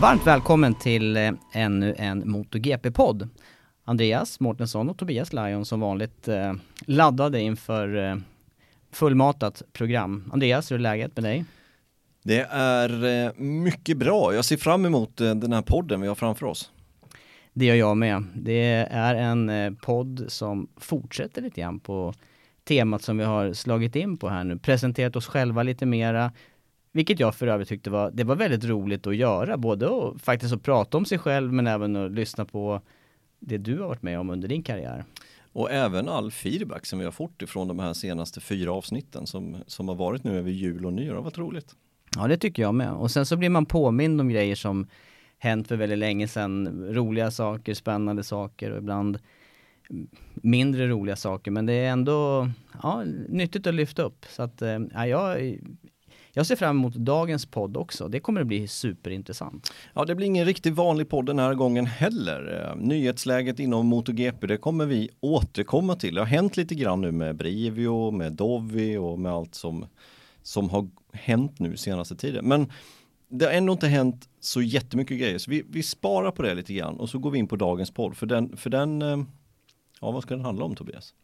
Varmt välkommen till eh, ännu en MotoGP-podd. Andreas Mårtensson och Tobias Lajon som vanligt eh, laddade inför eh, fullmatat program. Andreas, hur är läget med dig? Det är mycket bra. Jag ser fram emot den här podden vi har framför oss. Det gör jag med. Det är en podd som fortsätter lite grann på temat som vi har slagit in på här nu. Presenterat oss själva lite mera, vilket jag för övrigt tyckte var, det var väldigt roligt att göra, både att faktiskt att prata om sig själv men även att lyssna på det du har varit med om under din karriär. Och även all feedback som vi har fått ifrån de här senaste fyra avsnitten som, som har varit nu över jul och nyår. Det har varit roligt. Ja det tycker jag med. Och sen så blir man påmind om grejer som hänt för väldigt länge sedan. Roliga saker, spännande saker och ibland mindre roliga saker. Men det är ändå ja, nyttigt att lyfta upp. Så att eh, ja, jag, jag ser fram emot dagens podd också. Det kommer att bli superintressant. Ja, det blir ingen riktigt vanlig podd den här gången heller. Eh, nyhetsläget inom MotoGP, det kommer vi återkomma till. Det har hänt lite grann nu med Brivio, med Dovi och med allt som, som har hänt nu senaste tiden. Men det har ändå inte hänt så jättemycket grejer, så vi, vi sparar på det lite grann och så går vi in på dagens podd. För den, för den eh, ja vad ska den handla om Tobias?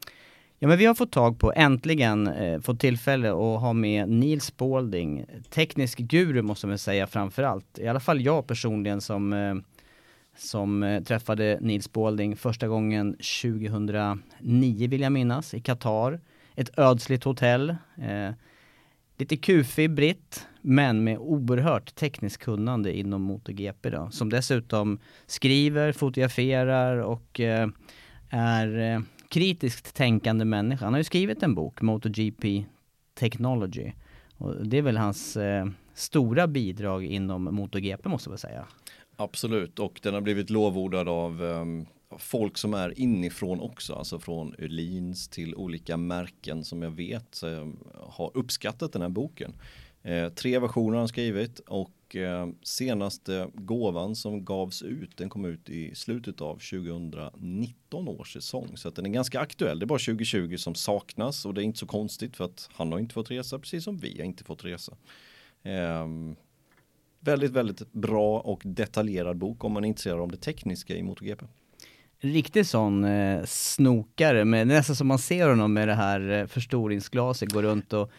Ja men vi har fått tag på, äntligen eh, fått tillfälle att ha med Nils Spalding, teknisk guru måste man säga framför allt I alla fall jag personligen som, eh, som eh, träffade Nils Spalding första gången 2009 vill jag minnas, i Qatar. Ett ödsligt hotell. Eh, lite kufig britt, men med oerhört tekniskt kunnande inom MotoGP då. Som dessutom skriver, fotograferar och eh, är eh, kritiskt tänkande människa. Han har ju skrivit en bok, MotoGP Technology. Och det är väl hans eh, stora bidrag inom MotoGP måste man säga. Absolut, och den har blivit lovordad av um, folk som är inifrån också, alltså från Öhlins till olika märken som jag vet eh, har uppskattat den här boken. Eh, tre versioner har han skrivit och eh, senaste gåvan som gavs ut den kom ut i slutet av 2019 års säsong. Så att den är ganska aktuell. Det är bara 2020 som saknas och det är inte så konstigt för att han har inte fått resa precis som vi har inte fått resa. Eh, väldigt, väldigt bra och detaljerad bok om man är intresserad av det tekniska i MotoGP. Riktig sån eh, snokare, men nästan som man ser honom med det här eh, förstoringsglaset, går runt och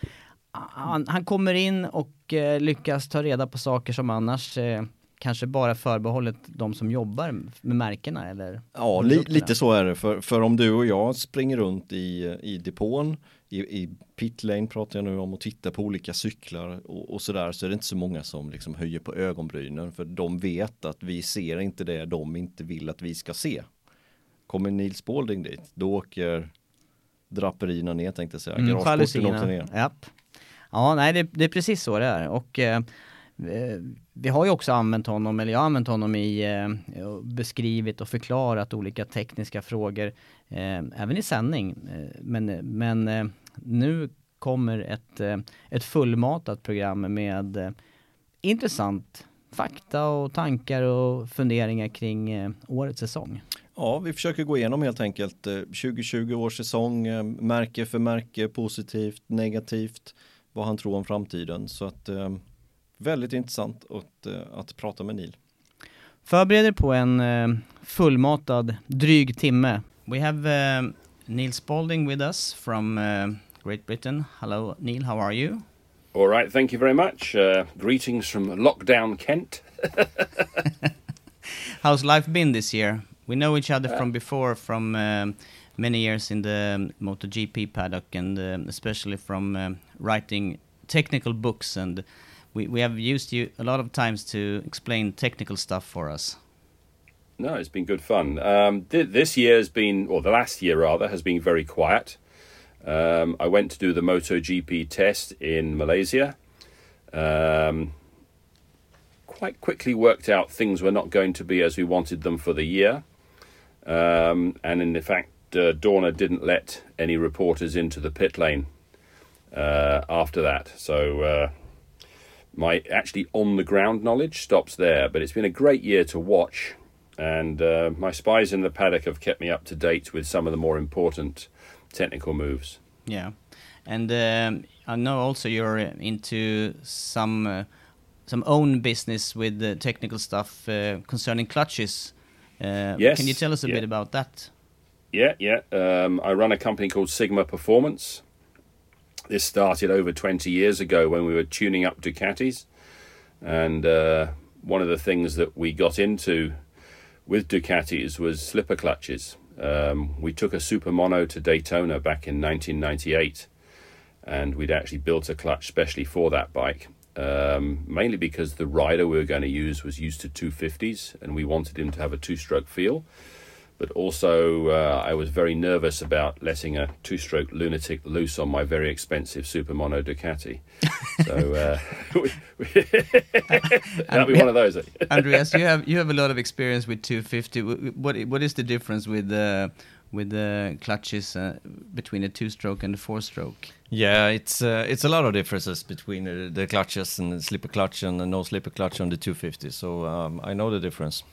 han, han kommer in och eh, lyckas ta reda på saker som annars eh, kanske bara förbehållet de som jobbar med märkena eller? Ja, li, lite så är det. För, för om du och jag springer runt i, i depån, i, i pitlane pratar jag nu om och tittar på olika cyklar och, och sådär så är det inte så många som liksom höjer på ögonbrynen för de vet att vi ser inte det de inte vill att vi ska se. Kommer Nils Spalding dit, då åker draperierna ner tänkte jag säga. Mm, Garageporten åker ner. Japp. Ja, nej det, det, är precis så det är. Och eh, eh, vi har ju också använt honom, eller jag har använt honom i eh, beskrivit och förklarat olika tekniska frågor. eh, även i sändning. Eh, men men eh, nu kommer ett, eh, ett fullmatat program med eh, intressant fakta och tankar och funderingar kring eh, årets säsong. Ja, vi försöker gå igenom helt enkelt eh, 2020 års säsong, märke för märke, positivt, negativt, vad han tror om framtiden. Så att väldigt intressant att, att prata med Neil. Förbered på en fullmatad dryg timme. We have uh, Neil Spalding with us from uh, Great Britain. Hello, Neil. How are you? All right. Thank you very much. Uh, greetings from lockdown Kent. How's life been this year? We know each other from before, from um, many years in the MotoGP paddock, and uh, especially from um, writing technical books. And we, we have used you a lot of times to explain technical stuff for us. No, it's been good fun. Um, th- this year has been, or the last year rather, has been very quiet. Um, I went to do the MotoGP test in Malaysia. Um, quite quickly worked out things were not going to be as we wanted them for the year. Um, and in fact, uh, Dorna didn't let any reporters into the pit lane uh, after that. So uh, my actually on the ground knowledge stops there. But it's been a great year to watch. And uh, my spies in the paddock have kept me up to date with some of the more important technical moves. Yeah, and um, I know also you're into some uh, some own business with the technical stuff uh, concerning clutches. Uh, yes. Can you tell us a yeah. bit about that? Yeah, yeah. Um, I run a company called Sigma Performance. This started over 20 years ago when we were tuning up Ducatis. And uh, one of the things that we got into with Ducatis was slipper clutches. Um, we took a Super Mono to Daytona back in 1998, and we'd actually built a clutch specially for that bike. Um, mainly because the rider we were going to use was used to 250s, and we wanted him to have a two-stroke feel. But also, uh, I was very nervous about letting a two-stroke lunatic loose on my very expensive Super Mono Ducati. so uh, that'd be one of those. Andreas, you have you have a lot of experience with 250. What what is the difference with the with the clutches uh, between a two-stroke and a four-stroke? Yeah, it's uh, it's a lot of differences between the, the clutches and the slipper clutch and the no slipper clutch on the 250. So um, I know the difference.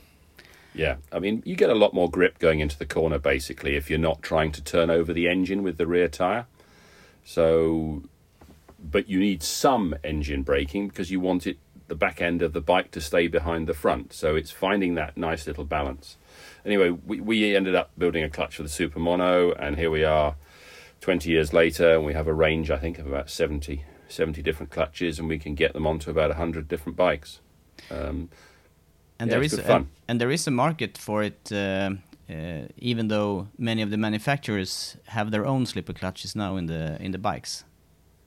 Yeah, I mean, you get a lot more grip going into the corner basically if you're not trying to turn over the engine with the rear tyre. So, but you need some engine braking because you want it the back end of the bike to stay behind the front. So it's finding that nice little balance. Anyway, we, we ended up building a clutch for the Super Mono, and here we are 20 years later, and we have a range, I think, of about 70, 70 different clutches, and we can get them onto about 100 different bikes. Um, and yeah, there is a, and there is a market for it uh, uh, even though many of the manufacturers have their own slipper clutches now in the in the bikes.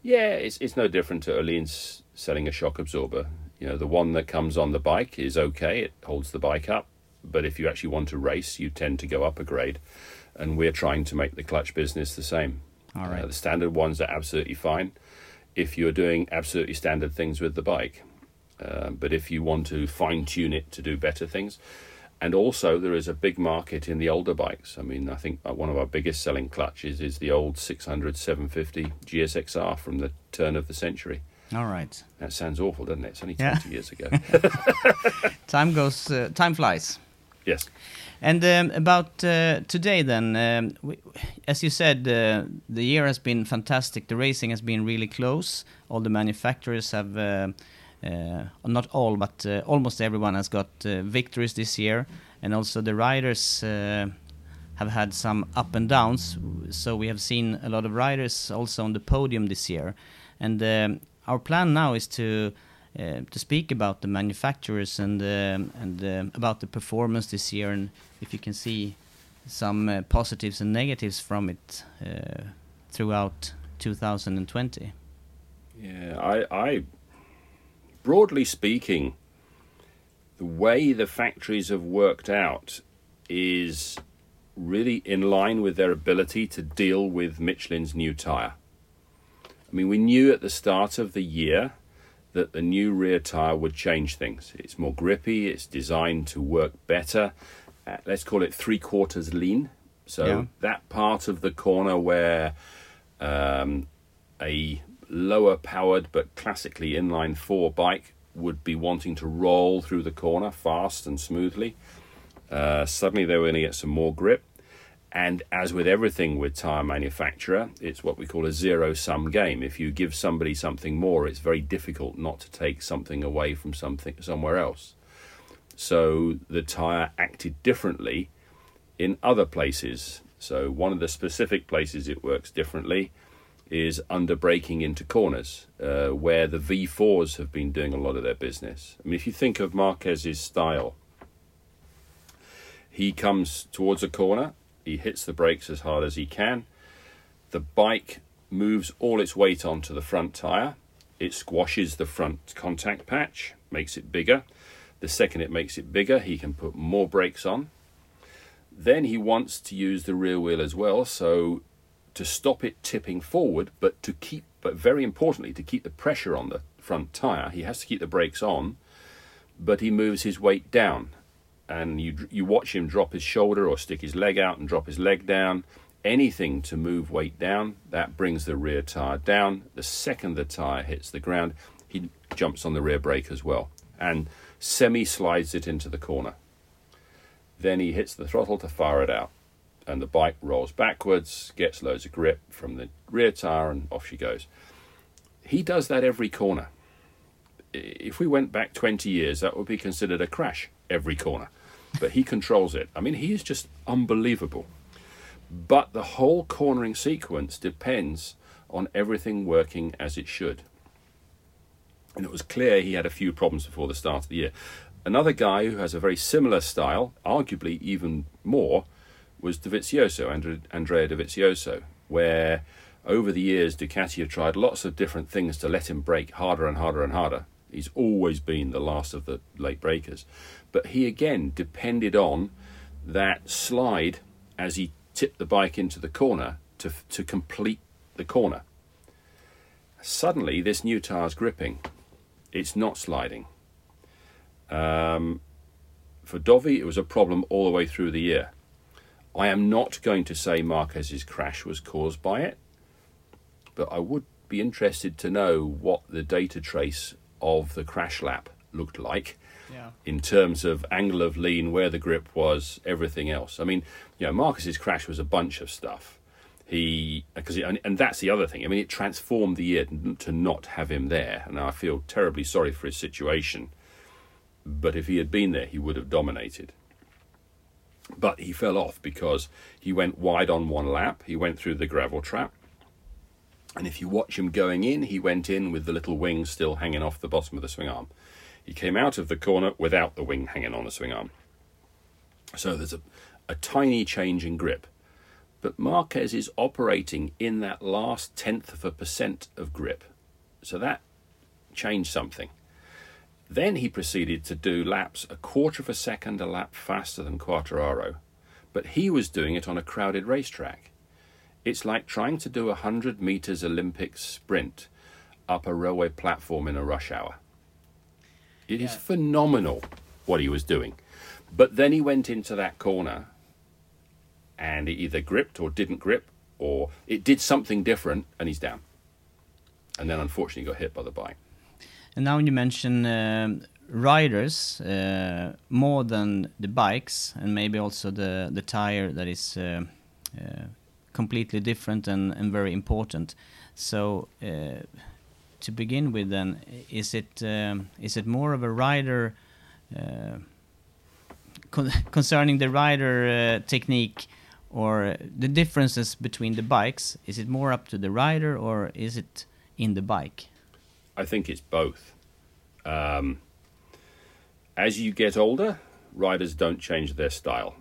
Yeah it's it's no different to Öhlins selling a shock absorber. You know the one that comes on the bike is okay it holds the bike up but if you actually want to race you tend to go up a grade. And we're trying to make the clutch business the same. All right. uh, the standard ones are absolutely fine if you're doing absolutely standard things with the bike uh, but if you want to fine tune it to do better things, and also there is a big market in the older bikes. I mean, I think one of our biggest selling clutches is the old 600 750 GSXR from the turn of the century. All right. That sounds awful, doesn't it? It's only 20 yeah. years ago. time goes, uh, time flies. Yes. And um, about uh, today, then, um, we, as you said, uh, the year has been fantastic. The racing has been really close. All the manufacturers have uh, not all, but uh, almost everyone has got uh, victories this year, and also the riders have had some up and downs. So we have seen a lot of riders also on the podium this year, and um, our plan now is to uh, to speak about the manufacturers and um, and uh, about the performance this year, and if you can see some uh, positives and negatives from it throughout 2020. Yeah, I I broadly speaking, the way the factories have worked out is really in line with their ability to deal with Michelin's new tyre. I mean, we knew at the start of the year that the new rear tyre would change things. It's more grippy, it's designed to work better. Uh, let's call it three quarters lean. So Yeah. that part of the corner where um, a lower powered but classically inline four bike would be wanting to roll through the corner fast and smoothly. Uh, suddenly they were going to get some more grip. And as with everything with tire manufacturer, it's what we call a zero sum game. If you give somebody something more, it's very difficult not to take something away from something somewhere else. So the tire acted differently in other places. So one of the specific places it works differently is under braking into corners, uh, where the V4s have been doing a lot of their business. I mean, if you think of Marquez's style, he comes towards a corner, he hits the brakes as hard as he can. The bike moves all its weight onto the front tire. It squashes the front contact patch, makes it bigger. The second it makes it bigger, he can put more brakes on. Then he wants to use the rear wheel as well, so to stop it tipping forward, but to keep, but very importantly, to keep the pressure on the front tire, he has to keep the brakes on, but he moves his weight down. And you you watch him drop his shoulder or stick his leg out and drop his leg down. Anything to move weight down, that brings the rear tire down. The second the tire hits the ground, he jumps on the rear brake as well and semi slides it into the corner. Then he hits the throttle to fire it out, and the bike rolls backwards, gets loads of grip from the rear tire, and off she goes. He does that every corner. If we went back 20 years, that would be considered a crash every corner. But he controls it. I mean, he is just unbelievable. But the whole cornering sequence depends on everything working as it should. And it was clear he had a few problems before the start of the year. Another guy who has a very similar style, arguably even more, was Dovizioso, Andre- Andrea Dovizioso, where over the years Ducati have tried lots of different things to let him break harder and harder and harder. He's always been the last of the late breakers. But he again depended on that slide as he tipped the bike into the corner to, to complete the corner. Suddenly, this new tire's gripping. It's not sliding. Um, for Dovi, it was a problem all the way through the year. I am not going to say Marquez's crash was caused by it, but I would be interested to know what the data trace of the crash lap looked like Yeah. in terms of angle of lean, where the grip was, everything else. I mean, you know, Marquez's crash was a bunch of stuff. He because and, and that's the other thing. I mean, it transformed the year to not have him there, and I feel terribly sorry for his situation. But if he had been there, he would have dominated. But he fell off because he went wide on one lap. He went through the gravel trap. And if you watch him going in, he went in with the little wing still hanging off the bottom of the swing arm. He came out of the corner without the wing hanging on the swing arm. So there's a, a tiny change in grip. But Marquez is operating in that last tenth of a percent of grip. So that changed something. Then he proceeded to do laps a quarter of a second a lap faster than Quartararo. But he was doing it on a crowded racetrack. It's like trying to do a 100 metres Olympic sprint up a railway platform in a rush hour. It is phenomenal what he was doing. But then he went into that corner and it either gripped or didn't grip, or it did something different and he's down. And then unfortunately got hit by the bike. And now you mention um riders uh, more than the bikes, and maybe also the the tire that is uh, uh, completely different and, and very important. So uh, to begin with, then, is it um, is it more of a rider uh, con- concerning the rider uh, technique? Or the differences between the bikes, is it more up to the rider or is it in the bike? I think it's both. Um, as you get older, riders don't change their style.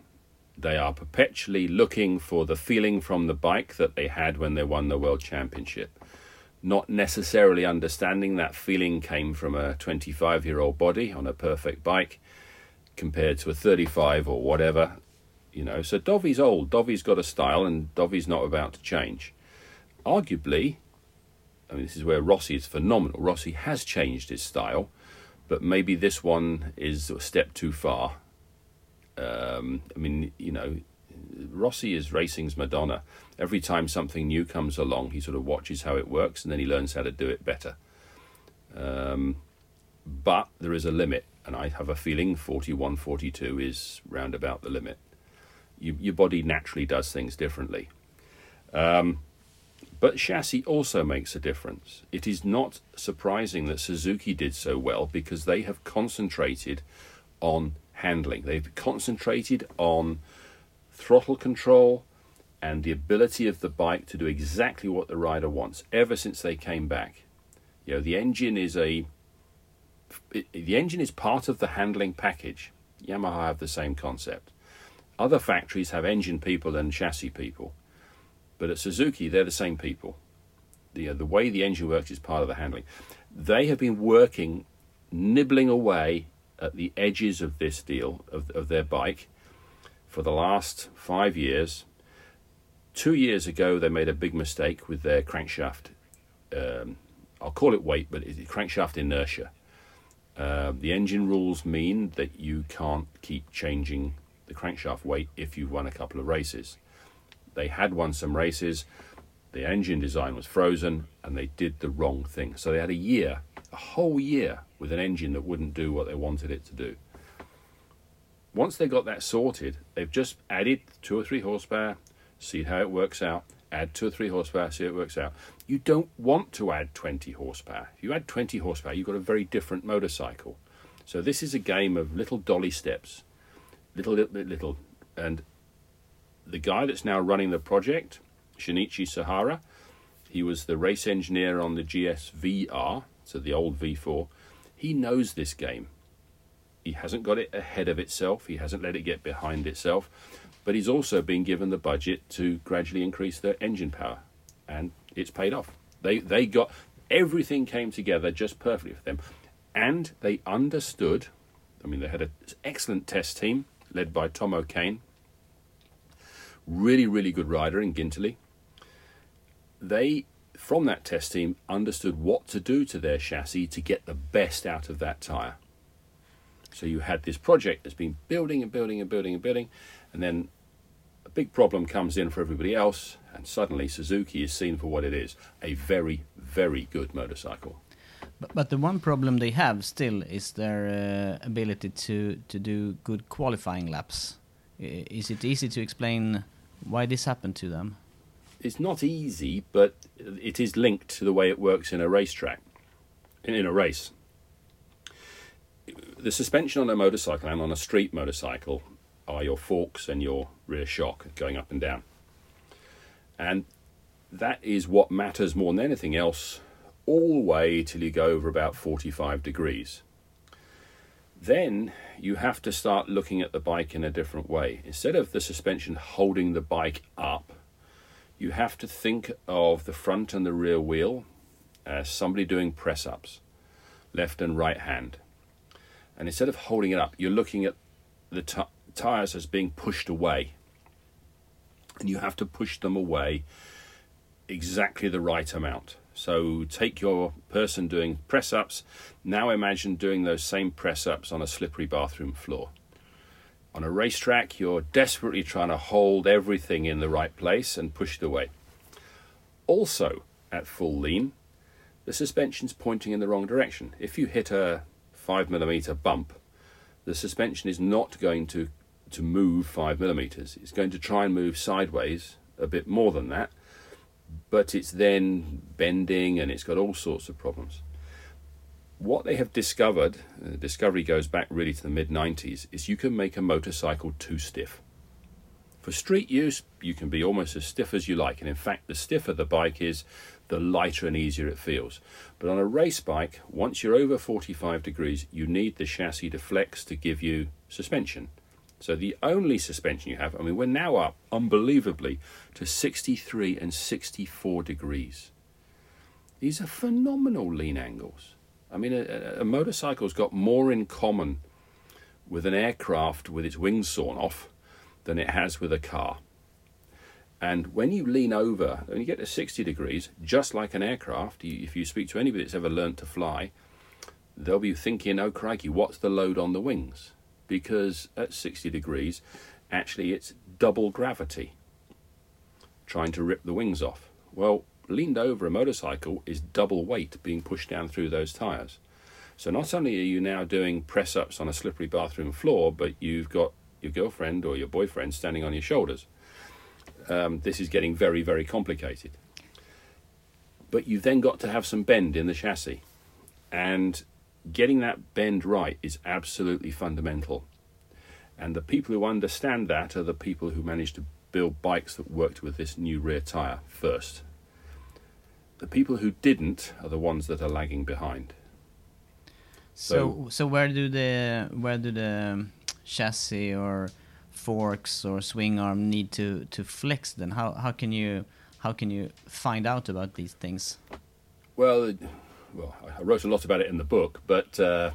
They are perpetually looking for the feeling from the bike that they had when they won the World Championship. Not necessarily understanding that feeling came from a 25 year old body on a perfect bike compared to a 35 or whatever. You know, so Dovi's old. Dovi's got a style, and Dovi's not about to change. Arguably, I mean, this is where Rossi is phenomenal. Rossi has changed his style, but maybe this one is a step too far. Um, I mean, you know, Rossi is racing's Madonna. Every time something new comes along, he sort of watches how it works and then he learns how to do it better. Um, but there is a limit, and I have a feeling 41, 42 is round about the limit. You, your body naturally does things differently. Um, but chassis also makes a difference. It is not surprising that Suzuki did so well because they have concentrated on handling. They've concentrated on throttle control and the ability of the bike to do exactly what the rider wants ever since they came back. You know, the engine is a it, the engine is part of the handling package. Yamaha have the same concept. Other factories have engine people and chassis people, but at Suzuki they're the same people. The uh, the way the engine works is part of the handling. They have been working, nibbling away at the edges of this deal of, of their bike for the last five years. Two years ago, they made a big mistake with their crankshaft. Um, I'll call it weight, but it's crankshaft inertia. Uh, the engine rules mean that you can't keep changing the crankshaft weight if you've won a couple of races. They had won some races, the engine design was frozen, and they did the wrong thing. So they had a year, a whole year, with an engine that wouldn't do what they wanted it to do. Once they got that sorted, they've just added two or three horsepower, see how it works out, add two or three horsepower, see how it works out. You don't want to add 20 horsepower. If you add 20 horsepower, you've got a very different motorcycle. So this is a game of little dolly steps, little, little, little. And the guy that's now running the project, Shinichi Sahara, he was the race engineer on the GSV-R, so the old V4. He knows this game. He hasn't got it ahead of itself. He hasn't let it get behind itself. But he's also been given the budget to gradually increase their engine power. And it's paid off. They they got everything came together just perfectly for them, and they understood. I mean, they had an excellent test team led by Tom O'Kane, really really good rider in Guintoli. They from that test team understood what to do to their chassis to get the best out of that tire. So you had this project that's been building and building and building and building, and then a big problem comes in for everybody else, and suddenly Suzuki is seen for what it is a very, very good motorcycle. But, but the one problem they have still is their uh, ability to, to do good qualifying laps. Is it easy to explain why this happened to them? It's not easy, but it is linked to the way it works in a racetrack, in, in a race. The suspension on a motorcycle and on a street motorcycle are your forks and your rear shock going up and down. And that is what matters more than anything else, all the way till you go over about 45 degrees. Then you have to start looking at the bike in a different way. Instead of the suspension holding the bike up, you have to think of the front and the rear wheel as somebody doing press ups, left and right hand. And instead of holding it up, you're looking at the t- tires as being pushed away and you have to push them away exactly the right amount. So take your person doing press ups, now imagine doing those same press ups on a slippery bathroom floor. On a racetrack, you're desperately trying to hold everything in the right place and push it away. Also, at full lean, the suspension's pointing in the wrong direction. If you hit a 5mm bump, the suspension is not going to to move five millimeters. It's going to try and move sideways a bit more than that, but it's then bending and it's got all sorts of problems. What they have discovered, the uh, discovery goes back really to the mid 90s, is you can make a motorcycle too stiff. For street use, you can be almost as stiff as you like, and in fact, the stiffer the bike is, the lighter and easier it feels. But on a race bike, once you're over 45 degrees, you need the chassis to flex to give you suspension. So the only suspension you have, I mean, we're now up unbelievably to 63 and 64 degrees. These are phenomenal lean angles. I mean, a, a motorcycle's got more in common with an aircraft with its wings sawn off than it has with a car. And when you lean over, when you get to 60 degrees, just like an aircraft, you, if you speak to anybody that's ever learned to fly, they'll be thinking, oh crikey, what's the load on the wings? Because at 60 degrees, actually it's double gravity trying to rip the wings off. Well, leaned over a motorcycle is double weight being pushed down through those tyres. So not only are you now doing press ups on a slippery bathroom floor, but you've got your girlfriend or your boyfriend standing on your shoulders. Um, this is getting very, very complicated. But you've then got to have some bend in the chassis. And getting that bend right is absolutely fundamental. And the people who understand that are the people who manage to build bikes that worked with this new rear tyre first. The people who didn't are the ones that are lagging behind. So, so where do the where do the um, chassis or forks or swing arm need to to flex? Then how how can you how can you find out about these things? Well, well, I wrote a lot about it in the book, but uh,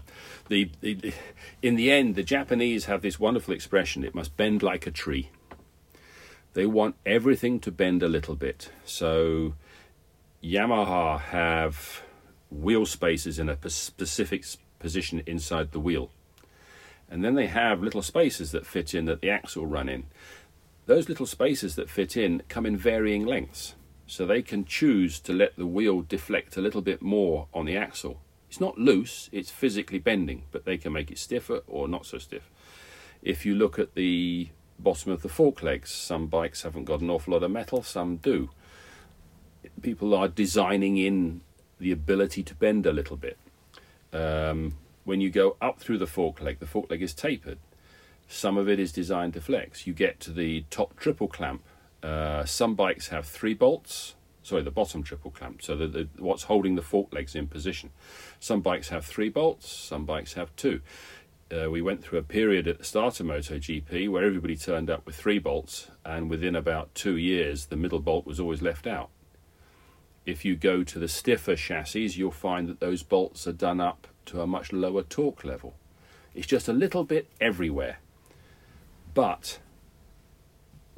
the, the in the end, the Japanese have this wonderful expression: "It must bend like a tree." They want everything to bend a little bit. So, Yamaha have wheel spaces in a specific position inside the wheel. And then they have little spaces that fit in that the axle run in. Those little spaces that fit in come in varying lengths. So they can choose to let the wheel deflect a little bit more on the axle. It's not loose, it's physically bending, but they can make it stiffer or not so stiff. If you look at the bottom of the fork legs, some bikes haven't got an awful lot of metal, some do. People are designing in the ability to bend a little bit. Um, when you go up through the fork leg, the fork leg is tapered. Some of it is designed to flex. You get to the top triple clamp. Uh, some bikes have three bolts. Sorry, the bottom triple clamp. So the, what's holding the fork legs in position. Some bikes have three bolts. Some bikes have two. Uh, we went through a period at the start of MotoGP where everybody turned up with three bolts, and within about two years, the middle bolt was always left out. If you go to the stiffer chassis, you'll find that those bolts are done up to a much lower torque level. It's just a little bit everywhere. But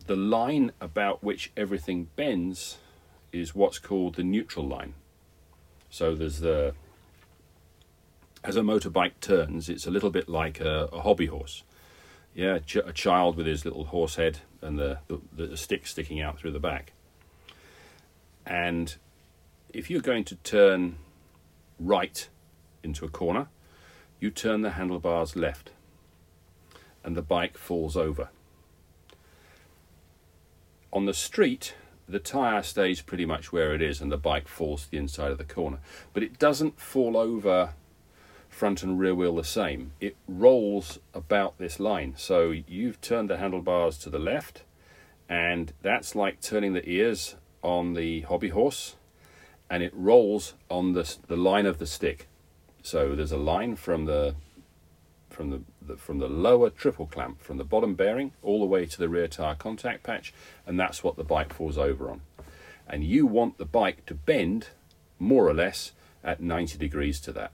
the line about which everything bends is what's called the neutral line. So there's the as a motorbike turns, it's a little bit like a, a hobby horse. Yeah, ch- a child with his little horse head and the, the, the stick sticking out through the back. And if you're going to turn right into a corner, you turn the handlebars left and the bike falls over. On the street, the tyre stays pretty much where it is and the bike falls to the inside of the corner. But it doesn't fall over front and rear wheel the same. It rolls about this line. So you've turned the handlebars to the left, and that's like turning the ears on the hobby horse and it rolls on the, the line of the stick. So there's a line from the from the, the, from the lower triple clamp from the bottom bearing all the way to the rear tire contact patch and that's what the bike falls over on. And you want the bike to bend more or less at 90 degrees to that.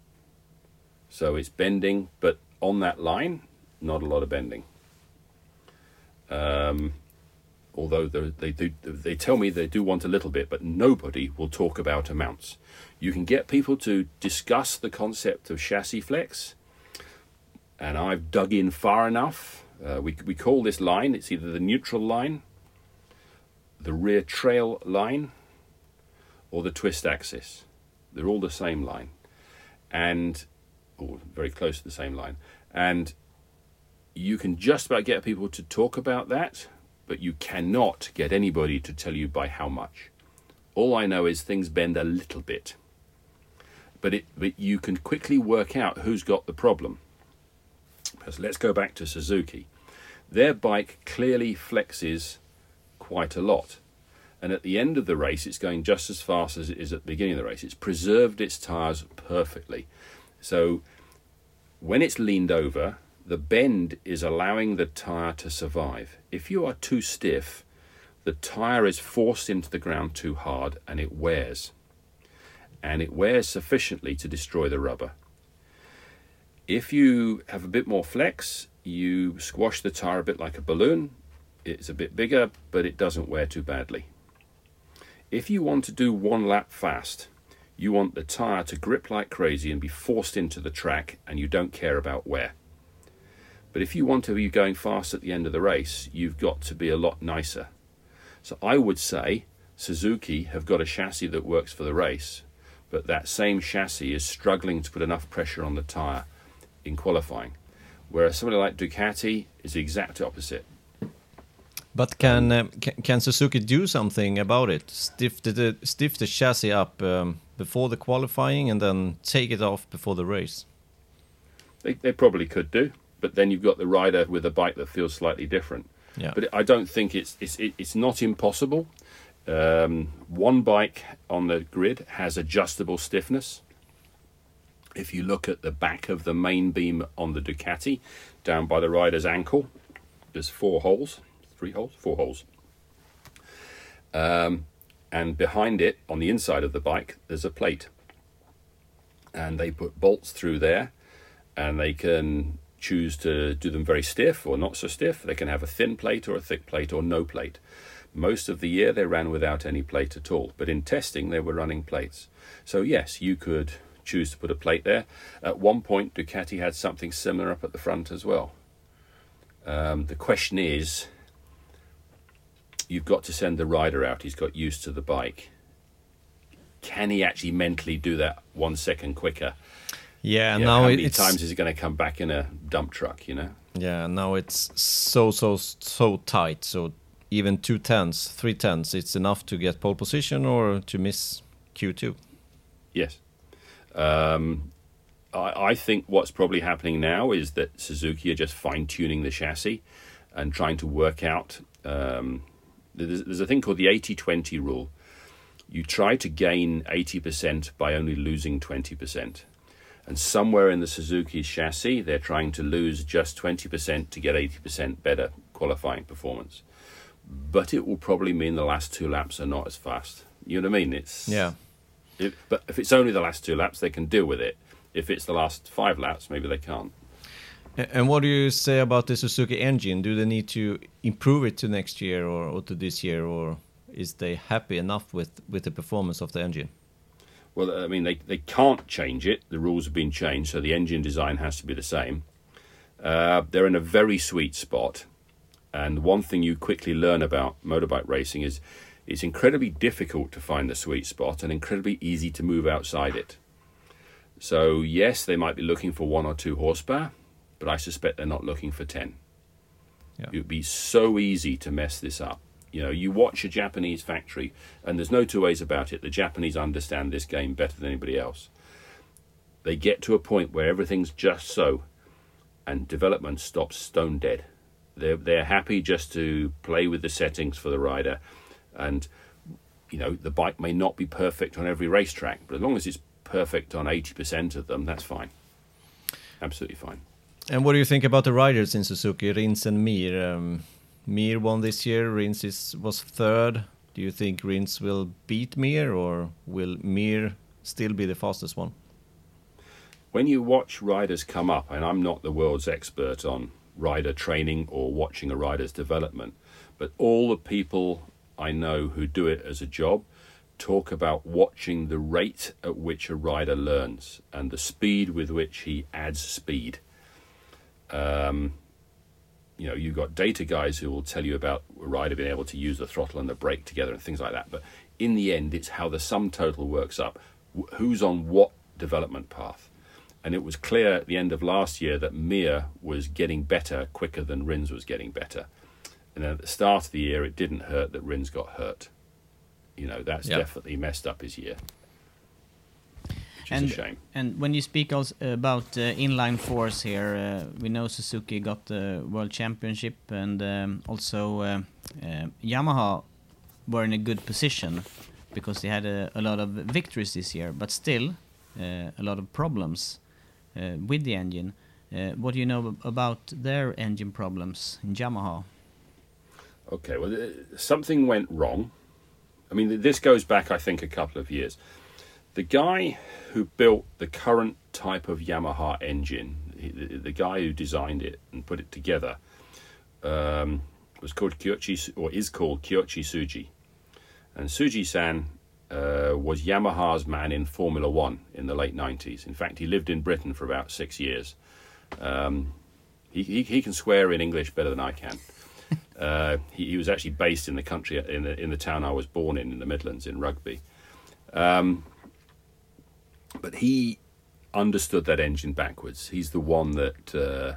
So it's bending but on that line not a lot of bending. Um, although they do they tell me they do want a little bit but nobody will talk about amounts. You can get people to discuss the concept of chassis flex and i've dug in far enough uh, we, we call this line it's either the neutral line the rear trail line or the twist axis they're all the same line and or very close to the same line and you can just about get people to talk about that but you cannot get anybody to tell you by how much. All I know is things bend a little bit. But, it, but you can quickly work out who's got the problem. Because let's go back to Suzuki. Their bike clearly flexes quite a lot. And at the end of the race, it's going just as fast as it is at the beginning of the race. It's preserved its tyres perfectly. So when it's leaned over, the bend is allowing the tyre to survive. If you are too stiff, the tyre is forced into the ground too hard and it wears. And it wears sufficiently to destroy the rubber. If you have a bit more flex, you squash the tyre a bit like a balloon. It's a bit bigger, but it doesn't wear too badly. If you want to do one lap fast, you want the tyre to grip like crazy and be forced into the track, and you don't care about wear But if you want to be going fast at the end of the race, you've got to be a lot nicer. So I would say Suzuki have got a chassis that works for the race, but that same chassis is struggling to put enough pressure on the tyre in qualifying. Whereas somebody like Ducati is the exact opposite. But can, uh, can can Suzuki do something about it? Stiff the stiff the chassis up um, before the qualifying and then take it off before the race. They, they probably could do, but then you've got the rider with a bike that feels slightly different. Yeah. But I don't think it's it's it- it's not impossible. Um, one bike on the grid has adjustable stiffness. If you look at the back of the main beam on the Ducati, down by the rider's ankle, there's four holes, three holes, four holes. Um, and behind it, on the inside of the bike, there's a plate. And they put bolts through there, and they can choose to do them very stiff or not so stiff. They can have a thin plate or a thick plate or no plate. Most of the year they ran without any plate at all, but in testing they were running plates. So, yes, you could choose to put a plate there. At one point, Ducati had something similar up at the front as well. Um, the question is you've got to send the rider out, he's got used to the bike. Can he actually mentally do that one second quicker? Yeah, Yeah, now how many it's times is he going to come back in a dump truck, you know? yeah now it's so so so tight. So even two tenths, three tenths, it's enough to get pole position or to miss Q two. Yes. Um, I, I think what's probably happening now is that Suzuki are just fine tuning the chassis and trying to work out. Um, there's, there's a thing called the 80 20 rule. You try to gain 80% by only losing 20%. And somewhere in the Suzuki chassis, they're trying to lose just 20% to get 80% better qualifying performance. But it will probably mean the last two laps are not as fast. You know what I mean? It's Yeah. If, but if it's only the last two laps, they can deal with it. If it's the last five laps, maybe they can't. And what do you say about the Suzuki engine? Do they need to improve it to next year or, or to this year, or is they happy enough with, with the performance of the engine? Well, I mean, they, they can't change it. The rules have been changed, so the engine design has to be the same. Uh, they're in a very sweet spot. And one thing you quickly learn about motorbike racing is it's incredibly difficult to find the sweet spot and incredibly easy to move outside it. So, yes, they might be looking for one or two horsepower, but I suspect they're not looking for 10. Yeah. It would be so easy to mess this up. You know, you watch a Japanese factory, and there's no two ways about it. The Japanese understand this game better than anybody else. They get to a point where everything's just so, and development stops stone dead. They're they're happy just to play with the settings for the rider, and you know the bike may not be perfect on every racetrack, but as long as it's perfect on eighty percent of them, that's fine. Absolutely fine. And what do you think about the riders in Suzuki, Rins and Mir? Um, Mir won this year, Rins is, was third. Do you think Rins will beat Mir, or will Mir still be the fastest one? when you watch riders come up, and I'm not the world's expert on rider training or watching a rider's development, but all the people I know who do it as a job talk about watching the rate at which a rider learns and the speed with which he adds speed. Um, you know, you've got data guys who will tell you about a rider being able to use the throttle and the brake together and things like that. But in the end, it's how the sum total works up. Who's on what development path? And it was clear at the end of last year that Mir was getting better quicker than Rins was getting better. And then at the start of the year, it didn't hurt that Rins got hurt. You know, that's Yeah. definitely messed up his year. Which is and a shame. and when you speak also about uh, inline fours here, uh, we know Suzuki got the world championship, and um, also uh, uh, Yamaha were in a good position because they had a, a lot of victories this year, but still uh, a lot of problems uh, with the engine. Uh, what do you know about their engine problems in Yamaha? Okay, well, uh, something went wrong. I mean, this goes back, I think, a couple of years. The guy who built the current type of Yamaha engine, the, guy who designed it and put it together, um, was called Kouichi, Su- or is called Kouichi Tsuji. And Tsuji-san uh, was Yamaha's man in Formula One in the late 90s. In fact, he lived in Britain for about six years. Um, He, he, he can swear in English better than I can. uh, he, he, was actually based in the country, in the, in the town I was born in, in the Midlands, in Rugby. Um, but he understood that engine backwards. He's the one that uh,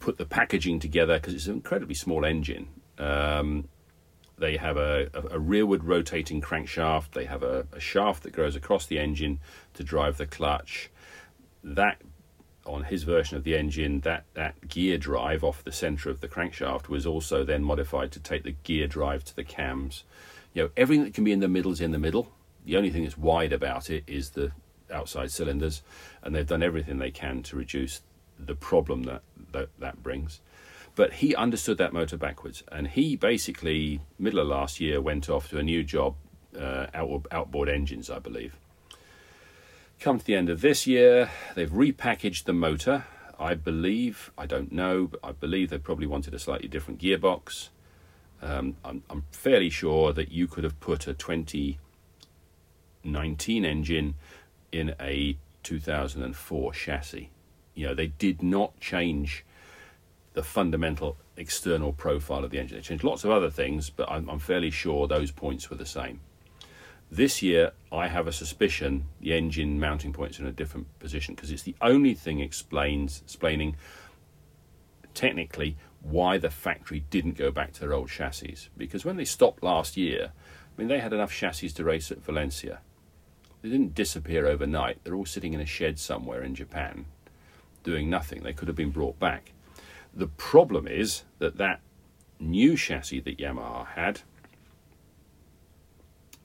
put the packaging together because it's an incredibly small engine. Um, they have a, a, rearward rotating crankshaft. They have a, a, shaft that goes across the engine to drive the clutch. That, on his version of the engine, that, that gear drive off the center of the crankshaft was also then modified to take the gear drive to the cams. You know, everything that can be in the middle is in the middle. The only thing that's wide about it is the outside cylinders, and they've done everything they can to reduce the problem that that, that brings. But he understood that motor backwards, and he basically, middle of last year, went off to a new job, uh, outboard, outboard engines, I believe. Come to the end of this year, they've repackaged the motor. I believe, I don't know, but I believe they probably wanted a slightly different gearbox. Um, I'm, I'm fairly sure that you could have put a 2019 engine in a 2004 chassis. You know, they did not change the fundamental external profile of the engine. They changed lots of other things, but I'm, I'm fairly sure those points were the same. This year, I have a suspicion the engine mounting points in a different position because it's the only thing explains explaining technically why the factory didn't go back to their old chassis. Because when they stopped last year, I mean, they had enough chassis to race at Valencia. They didn't disappear overnight. They're all sitting in a shed somewhere in Japan doing nothing. They could have been brought back. The problem is that that new chassis that Yamaha had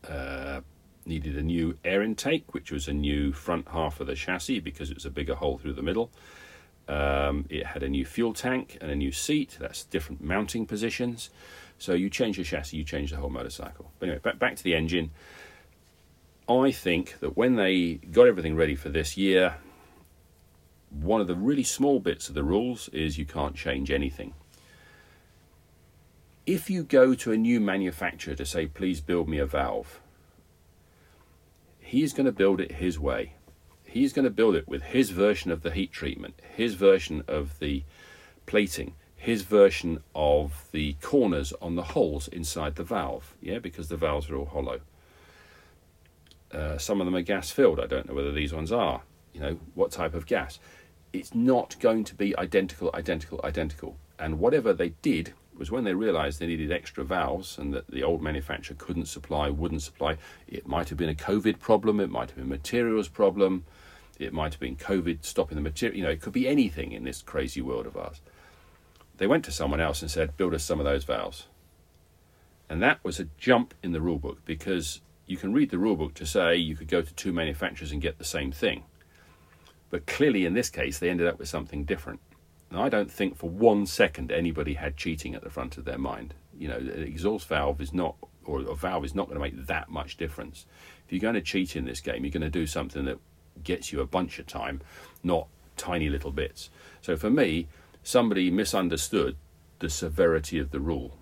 uh, needed a new air intake, which was a new front half of the chassis because it was a bigger hole through the middle. Um, it had a new fuel tank and a new seat. That's different mounting positions. So you change the chassis, you change the whole motorcycle. But anyway, back, back to the engine. I think that when they got everything ready for this year, one of the really small bits of the rules is you can't change anything. If you go to a new manufacturer to say, please build me a valve, he's going to build it his way. He's going to build it with his version of the heat treatment, his version of the plating, his version of the corners on the holes inside the valve, yeah, because the valves are all hollow. Uh, some of them are gas filled. I don't know whether these ones are. You know, what type of gas it's not going to be identical, identical, identical. And whatever they did was when they realized they needed extra valves and that the old manufacturer couldn't supply, wouldn't supply, it might have been a COVID problem, it might have been a materials problem, it might have been COVID stopping the material, you know, it could be anything in this crazy world of ours. They went to someone else and said, build us some of those valves. And that was a jump in the rule book because you can read the rule book to say you could go to two manufacturers and get the same thing. But clearly, in this case, they ended up with something different. I don't think for one second anybody had cheating at the front of their mind. You know, an exhaust valve is not, or a valve is not going to make that much difference. If you're going to cheat in this game, you're going to do something that gets you a bunch of time, not tiny little bits. So for me, somebody misunderstood the severity of the rule.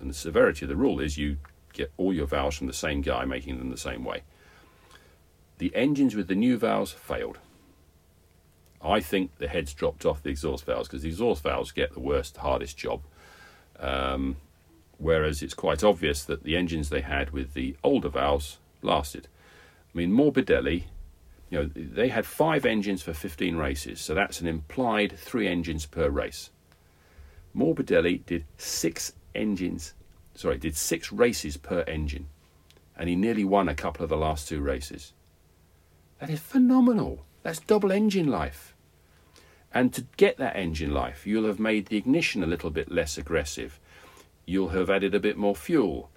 And the severity of the rule is you get all your valves from the same guy making them the same way. The engines with the new valves failed. I think the heads dropped off the exhaust valves because the exhaust valves get the worst, hardest job. Um, whereas it's quite obvious that the engines they had with the older valves lasted. I mean, Morbidelli, you know, they had five engines for 15 races, so that's an implied three engines per race. Morbidelli did six engines, sorry, did six races per engine, and he nearly won a couple of the last two races. That is phenomenal. That's double engine life. And to get that engine life, you'll have made the ignition a little bit less aggressive. You'll have added a bit more fuel.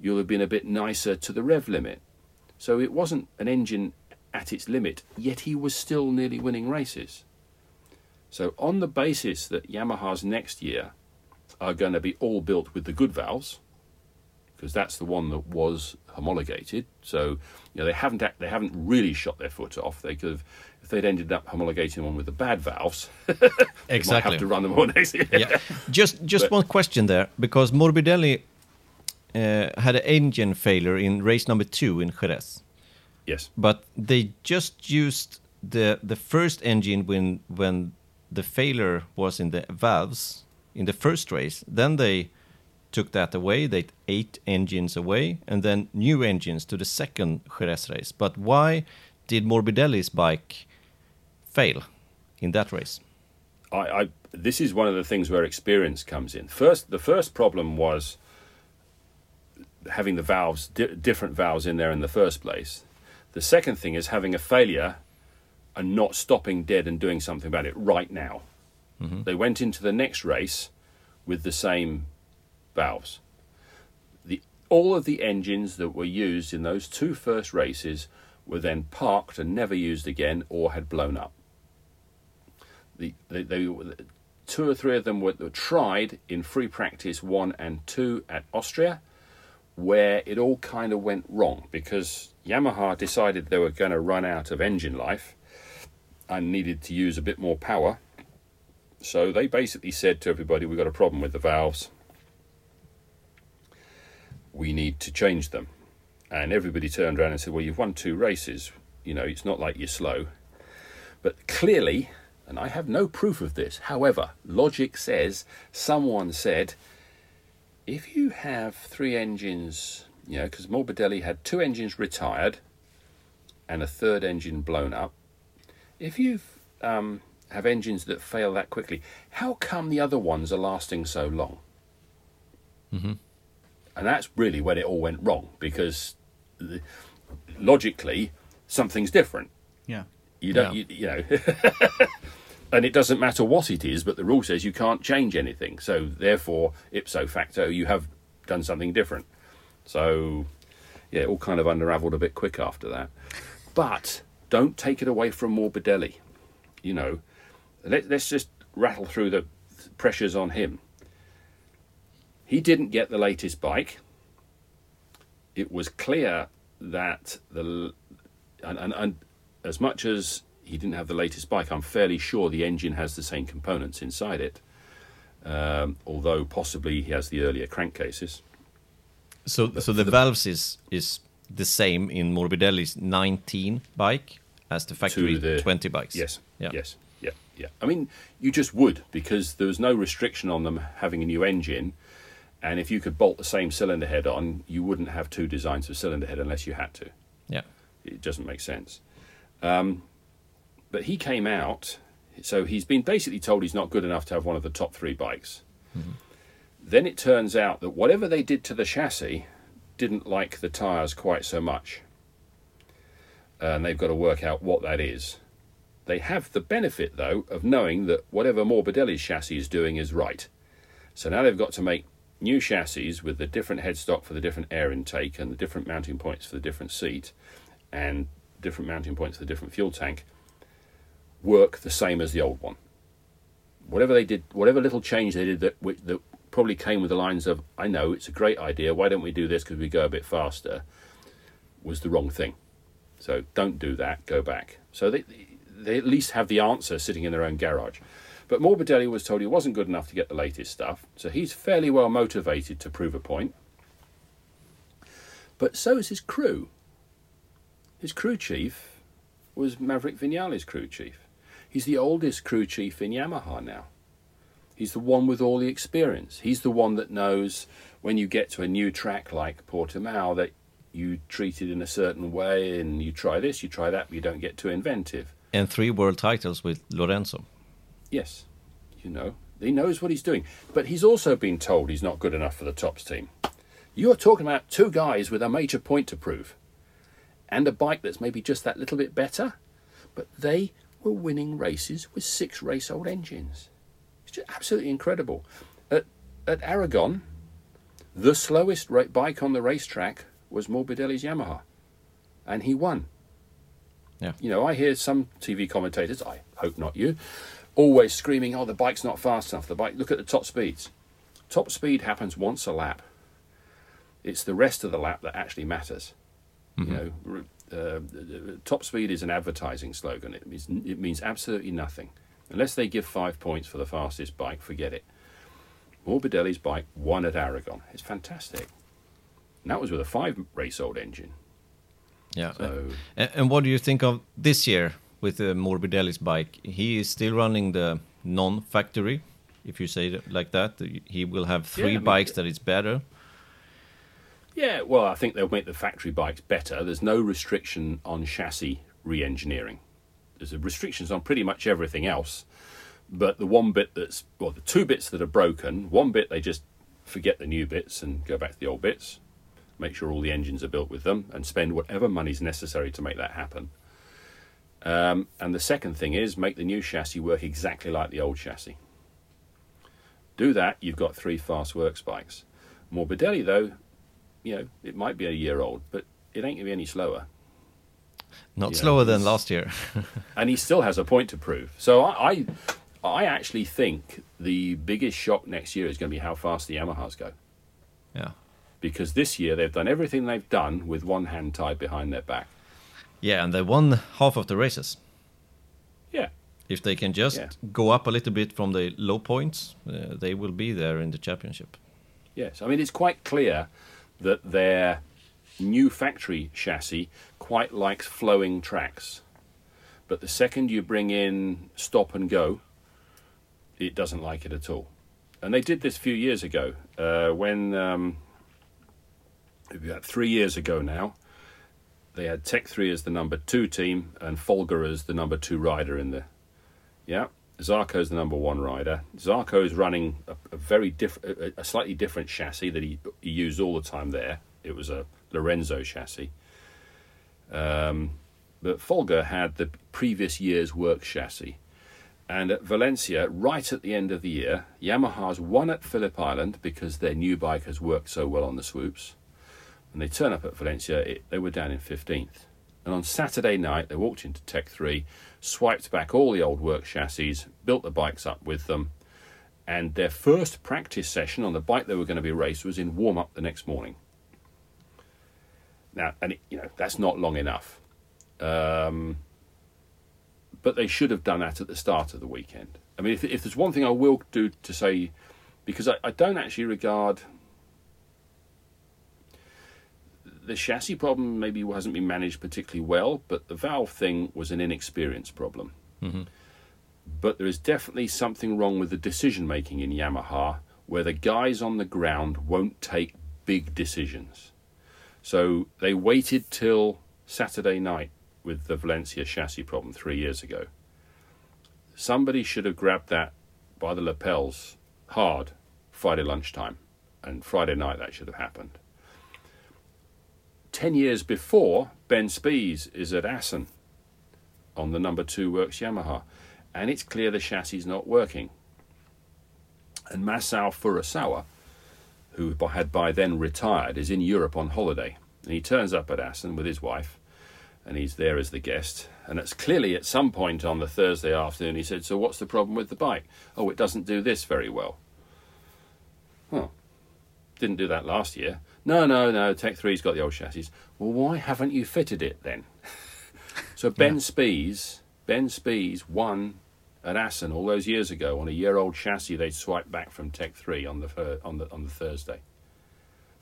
You'll have been a bit nicer to the rev limit. So it wasn't an engine at its limit, yet he was still nearly winning races. So, on the basis that Yamaha's next year are going to be all built with the good valves, because that's the one that was homologated. So you know they haven't they haven't really shot their foot off. They could have if they'd ended up homologating one with the bad valves. exactly. have to run them all next year. yeah. Just just but, one question there because Morbidelli uh, had an engine failure in race number two in Jerez. Yes. But they just used the the first engine when when the failure was in the valves in the first race. Then they took that away. They eight engines away, and then new engines to the second Jerez race. But why did Morbidelli's bike fail in that race? I, I this is one of the things where experience comes in. First, the first problem was having the valves di- different valves in there in the first place. The second thing is having a failure and not stopping dead and doing something about it right now. Mm-hmm. They went into the next race with the same valves. The all of the engines that were used in those two first races were then parked and never used again or had blown up. The, two or three of them were, were tried in free practice one and two at Austria, where it all kind of went wrong because Yamaha decided they were going to run out of engine life and needed to use a bit more power. So they basically said to everybody, We've got a problem with the valves. We need to change them. And everybody turned around and said, Well, you've won two races. You know, it's not like you're slow. But clearly, and I have no proof of this, however, logic says someone said, if you have three engines, you know, because Morbidelli had two engines retired and a third engine blown up, if you um, have engines that fail that quickly, how come the other ones are lasting so long? Mm-hmm. And that's really when it all went wrong because the, logically something's different. Yeah. You don't, Yeah. you, you know, and it doesn't matter what it is, but the rule says you can't change anything. So therefore, ipso facto, you have done something different. So yeah, it all kind of unravelled a bit quick after that. But don't take it away from Morbidelli. You know, let, let's just rattle through the pressures on him. He didn't get the latest bike. It was clear that the and, and, and as much as he didn't have the latest bike, I'm fairly sure the engine has the same components inside it. Um, although possibly he has the earlier crankcases. So, so the, valves is is the same in Morbidelli's 19 bike as the factory the 20 bikes. Yes. Yeah. Yes. Yeah. Yeah. I mean, you just would because there was no restriction on them having a new engine, and if you could bolt the same cylinder head on, you wouldn't have two designs of cylinder head unless you had to. Yeah. It doesn't make sense. Um, but he came out, so he's been basically told he's not good enough to have one of the top three bikes. Then it turns out that whatever they did to the chassis didn't like the tyres quite so much. And they've got to work out what that is. They have the benefit, though, of knowing that whatever Morbidelli's chassis is doing is right. So now they've got to make new chassis with the different headstock for the different air intake and the different mounting points for the different seat and different mounting points for the different fuel tank work the same as the old one. Whatever they did, whatever little change they did that, which, that probably came with the lines of, I know, it's a great idea, why don't we do this because we go a bit faster, was the wrong thing. So don't do that, go back. So they, they at least have the answer sitting in their own garage. But Morbidelli was told he wasn't good enough to get the latest stuff, so he's fairly well motivated to prove a point. But so is his crew. His crew chief was Maverick Vinales' crew chief. He's the oldest crew chief in Yamaha now. He's the one with all the experience. He's the one that knows when you get to a new track like Portimao that you treat it in a certain way and you try this, you try that, but you don't get too inventive. And three world titles with Lorenzo. Yes, you know, he knows what he's doing. But he's also been told he's not good enough for the tops team. You're talking about two guys with a major point to prove and a bike that's maybe just that little bit better, but they were winning races with six race old engines. It's just absolutely incredible. At, at Aragon, the slowest ra- bike on the racetrack was Morbidelli's Yamaha, and he won. Yeah. You know, I hear some TV commentators, I hope not you, always screaming, "Oh, the bike's not fast enough. The bike. Look at the top speeds. Top speed happens once a lap. It's the rest of the lap that actually matters. You know, uh, top speed is an advertising slogan. It means it means absolutely nothing unless they give five points for the fastest bike. Forget it. Morbidelli's bike won at Aragon. It's fantastic. And that was with a five race old engine. Yeah. So And, and what do you think of this year with uh, Morbidelli's bike? He is still running the non-factory, if you say it like that. He will have three Yeah, I mean- bikes that is better. Yeah, well, I think they'll make the factory bikes better. There's no restriction on chassis re-engineering. There's a restrictions on pretty much everything else. But the one bit that's well, the two bits that are broken, one bit they just forget the new bits and go back to the old bits, make sure all the engines are built with them, and spend whatever money's necessary to make that happen. Um, and the second thing is make the new chassis work exactly like the old chassis. Do that, you've got three fast works bikes. Morbidelli, though, you know, it might be a year old, but it ain't going to be any slower. Not Yeah, slower than last year. And he still has a point to prove. So I, I, I actually think the biggest shock next year is going to be how fast the Yamahas go. yeah. Because this year they've done everything they've done with one hand tied behind their back. Yeah, and they won half of the races. Yeah. If they can just Yeah. go up a little bit from the low points, uh, they will be there in the championship. Yes. I mean, it's quite clear that their new factory chassis quite likes flowing tracks. But the second you bring in stop and go, it doesn't like it at all. And they did this a few years ago uh, when, um, about three years ago now, they had Tech 3 as the number two team and Folger as the number two rider in the. Yeah. Zarco's the number one rider. Zarco's running a, a very different, a, a slightly different chassis that he, he used all the time there. It was a Lorenzo chassis. Um, but Folger had the previous year's work chassis. And at Valencia, right at the end of the year, Yamaha's won at Phillip Island because their new bike has worked so well on the swoops. When they turn up at Valencia, it, they were down in 15th. And on Saturday night, they walked into Tech 3, swiped back all the old work chassis, built the bikes up with them, and their first practice session on the bike they were going to be raced was in warm up the next morning. Now, and it, you know that's not long enough, um, but they should have done that at the start of the weekend. I mean, if, if there's one thing I will do to say, because I, I don't actually regard the chassis problem maybe hasn't been managed particularly well, but the valve thing was an inexperience problem. Mm-hmm. But there is definitely something wrong with the decision making in Yamaha where the guys on the ground won't take big decisions. So they waited till Saturday night with the Valencia chassis problem three years ago. Somebody should have grabbed that by the lapels hard Friday lunchtime, and Friday night that should have happened. Ten years before, Ben Spies is at Assen on the number two works Yamaha, and it's clear the chassis is not working. And Masao Furusawa, who had by then retired, is in Europe on holiday. And he turns up at Assen with his wife, and he's there as the guest. And it's clearly at some point on the Thursday afternoon, he said, So what's the problem with the bike? Oh, it doesn't do this very well. Oh, didn't do that last year. No, no, no, Tech 3's got the old chassis. Well, why haven't you fitted it then? so Ben Spies, Ben Spies won at Assen all those years ago on a year-old chassis they'd swiped back from Tech 3 on the on the on the Thursday.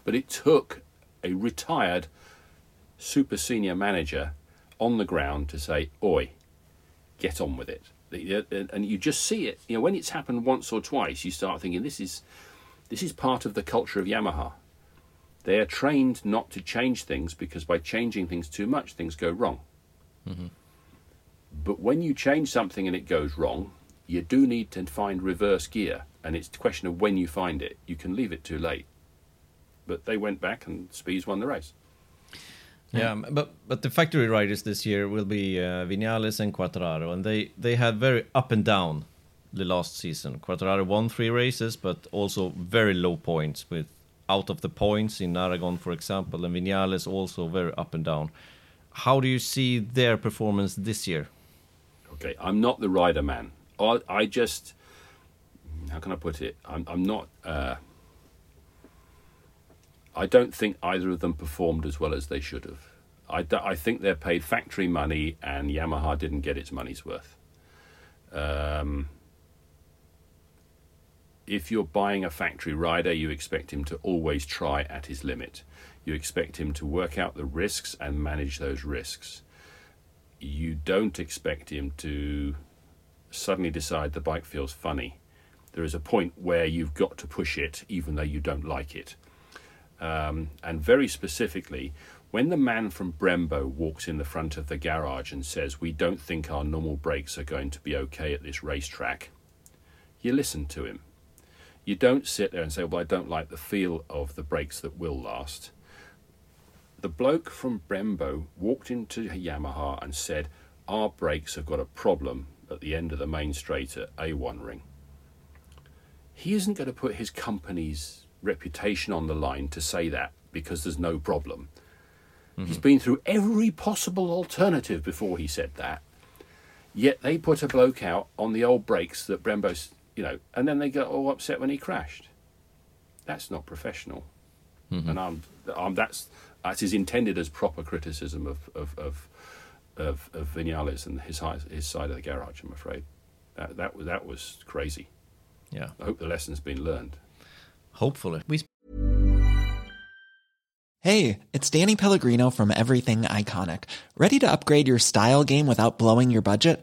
But it took a retired super senior manager on the ground to say, "Oi, get on with it." And you just see it. You know, when it's happened once or twice, you start thinking, "This is this is part of the culture of Yamaha." They are trained not to change things because by changing things too much, things go wrong. But when you change something and it goes wrong, you do need to find reverse gear, and it's a question of when you find it. You can leave it too late. But they went back and Spies won the race. Yeah, m- but but the factory riders this year will be uh, Vinales and Quartararo, and they they had very up and down the last season. Quartararo won three races, but also very low points with out of the points in Aragon, for example, and Vinales also very up and down. How do you see their performance this year? Okay, I'm not the rider man. I, I just, how can I put it? I'm, I'm not. Uh, I don't think either of them performed as well as they should have. I, I think they're paid factory money, and Yamaha didn't get its money's worth. Um, if you're buying a factory rider, you expect him to always try at his limit. You expect him to work out the risks and manage those risks you don't expect him to suddenly decide the bike feels funny. There is a point where you've got to push it, even though you don't like it. Um, and very specifically, when the man from Brembo walks in the front of the garage and says, We don't think our normal brakes are going to be okay at this racetrack, you listen to him. You don't sit there and say, Well, I don't like the feel of the brakes that will last. The bloke from Brembo walked into Yamaha and said, Our brakes have got a problem at the end of the main straight at A1 ring. He isn't going to put his company's reputation on the line to say that because there's no problem. Mm-hmm. He's been through every possible alternative before he said that. Yet they put a bloke out on the old brakes that Brembo's, you know, and then they got all upset when he crashed. That's not professional. Mm-hmm. And I'm, I'm, that's that is intended as proper criticism of of of of, of Vinales and his hi- his side of the garage. I'm afraid that that was that was crazy. Yeah, I hope the lesson's been learned. hopefully. we. Hey, it's Danny Pellegrino from Everything Iconic. Ready to upgrade your style game without blowing your budget?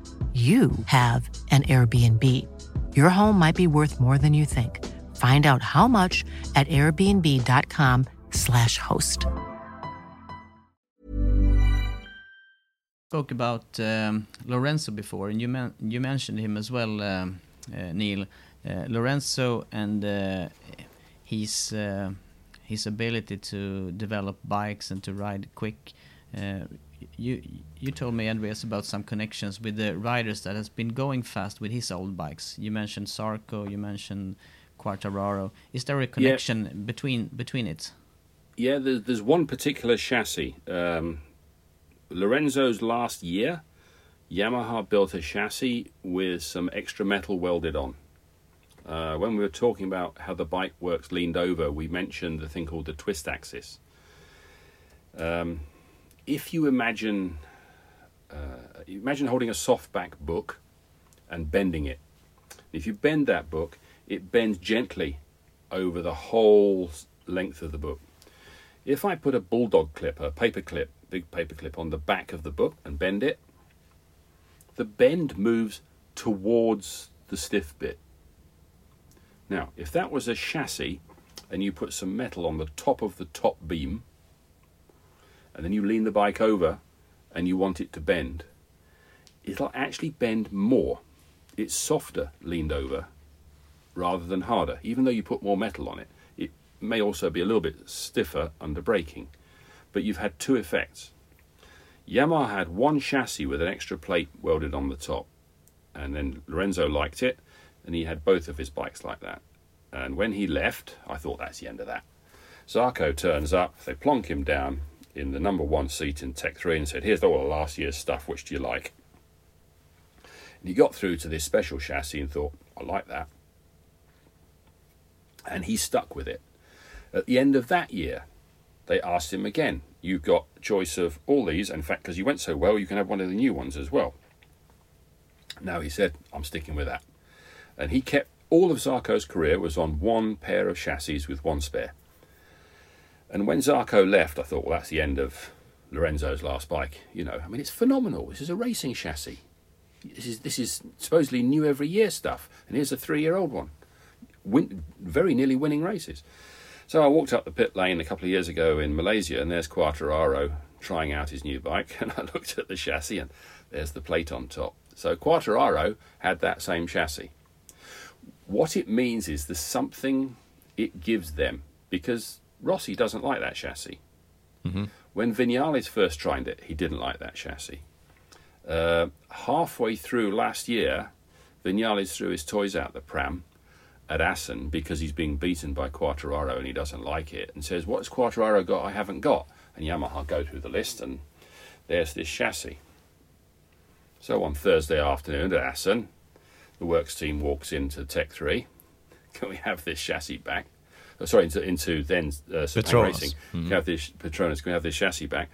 you have an Airbnb. Your home might be worth more than you think. Find out how much at airbnb.com/slash host. spoke about um, Lorenzo before, and you men- you mentioned him as well, um, uh, Neil. Uh, Lorenzo and uh, his uh, his ability to develop bikes and to ride quick. Uh, you you told me Andreas about some connections with the riders that has been going fast with his old bikes. You mentioned Zarco, you mentioned Quartararo. Is there a connection between between it? Yeah, there's, there's one particular chassis. Um, Lorenzo's last year, Yamaha built a chassis with some extra metal welded on. Uh, when we were talking about how the bike works leaned over, we mentioned the thing called the twist axis. Um, if you imagine, uh, imagine holding a softback book and bending it. If you bend that book, it bends gently over the whole length of the book. If I put a bulldog clip, a paper clip, big paper clip on the back of the book and bend it, the bend moves towards the stiff bit. Now, if that was a chassis and you put some metal on the top of the top beam, and then you lean the bike over and you want it to bend, it'll actually bend more. It's softer leaned over rather than harder. Even though you put more metal on it, it may also be a little bit stiffer under braking. But you've had two effects. Yamaha had one chassis with an extra plate welded on the top, and then Lorenzo liked it, and he had both of his bikes like that. And when he left, I thought that's the end of that. Zarco turns up, they plonk him down in the number one seat in Tech 3 and said, Here's all the last year's stuff, which do you like? And he got through to this special chassis and thought, I like that. And he stuck with it. At the end of that year, they asked him again, You've got choice of all these. In fact, because you went so well, you can have one of the new ones as well. Now he said, I'm sticking with that. And he kept all of Zarco's career was on one pair of chassis with one spare. And when Zarco left, I thought, well, that's the end of Lorenzo's last bike. You know, I mean, it's phenomenal. This is a racing chassis. This is this is supposedly new every year stuff, and here's a three-year-old one, Win, very nearly winning races. So I walked up the pit lane a couple of years ago in Malaysia, and there's Quartararo trying out his new bike, and I looked at the chassis, and there's the plate on top. So Quartararo had that same chassis. What it means is there's something it gives them because Rossi doesn't like that chassis. When Vinales first tried it, he didn't like that chassis. Uh, halfway through last year, Vinales threw his toys out the pram at Assen because he's being beaten by Quartararo and he doesn't like it and says, What's Quartararo got I haven't got? And Yamaha go through the list and there's this chassis. So on Thursday afternoon at Assen, the works team walks into Tech 3. Can we have this chassis back? Oh, sorry, into, into then uh, Sepang. Racing. Can have this Petronas? Can have this chassis back?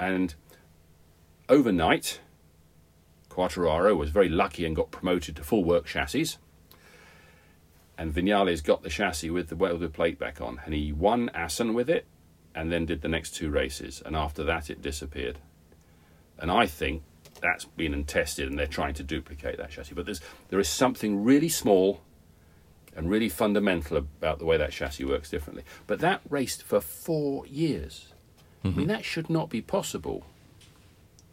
And overnight, Quartararo was very lucky and got promoted to full work chassis. And Vinales got the chassis with the welded plate back on, and he won Assen with it, and then did the next two races. And after that, it disappeared. And I think that's been tested, and they're trying to duplicate that chassis. But there's there is something really small and really fundamental about the way that chassis works differently. But that raced for four years. I mean, that should not be possible.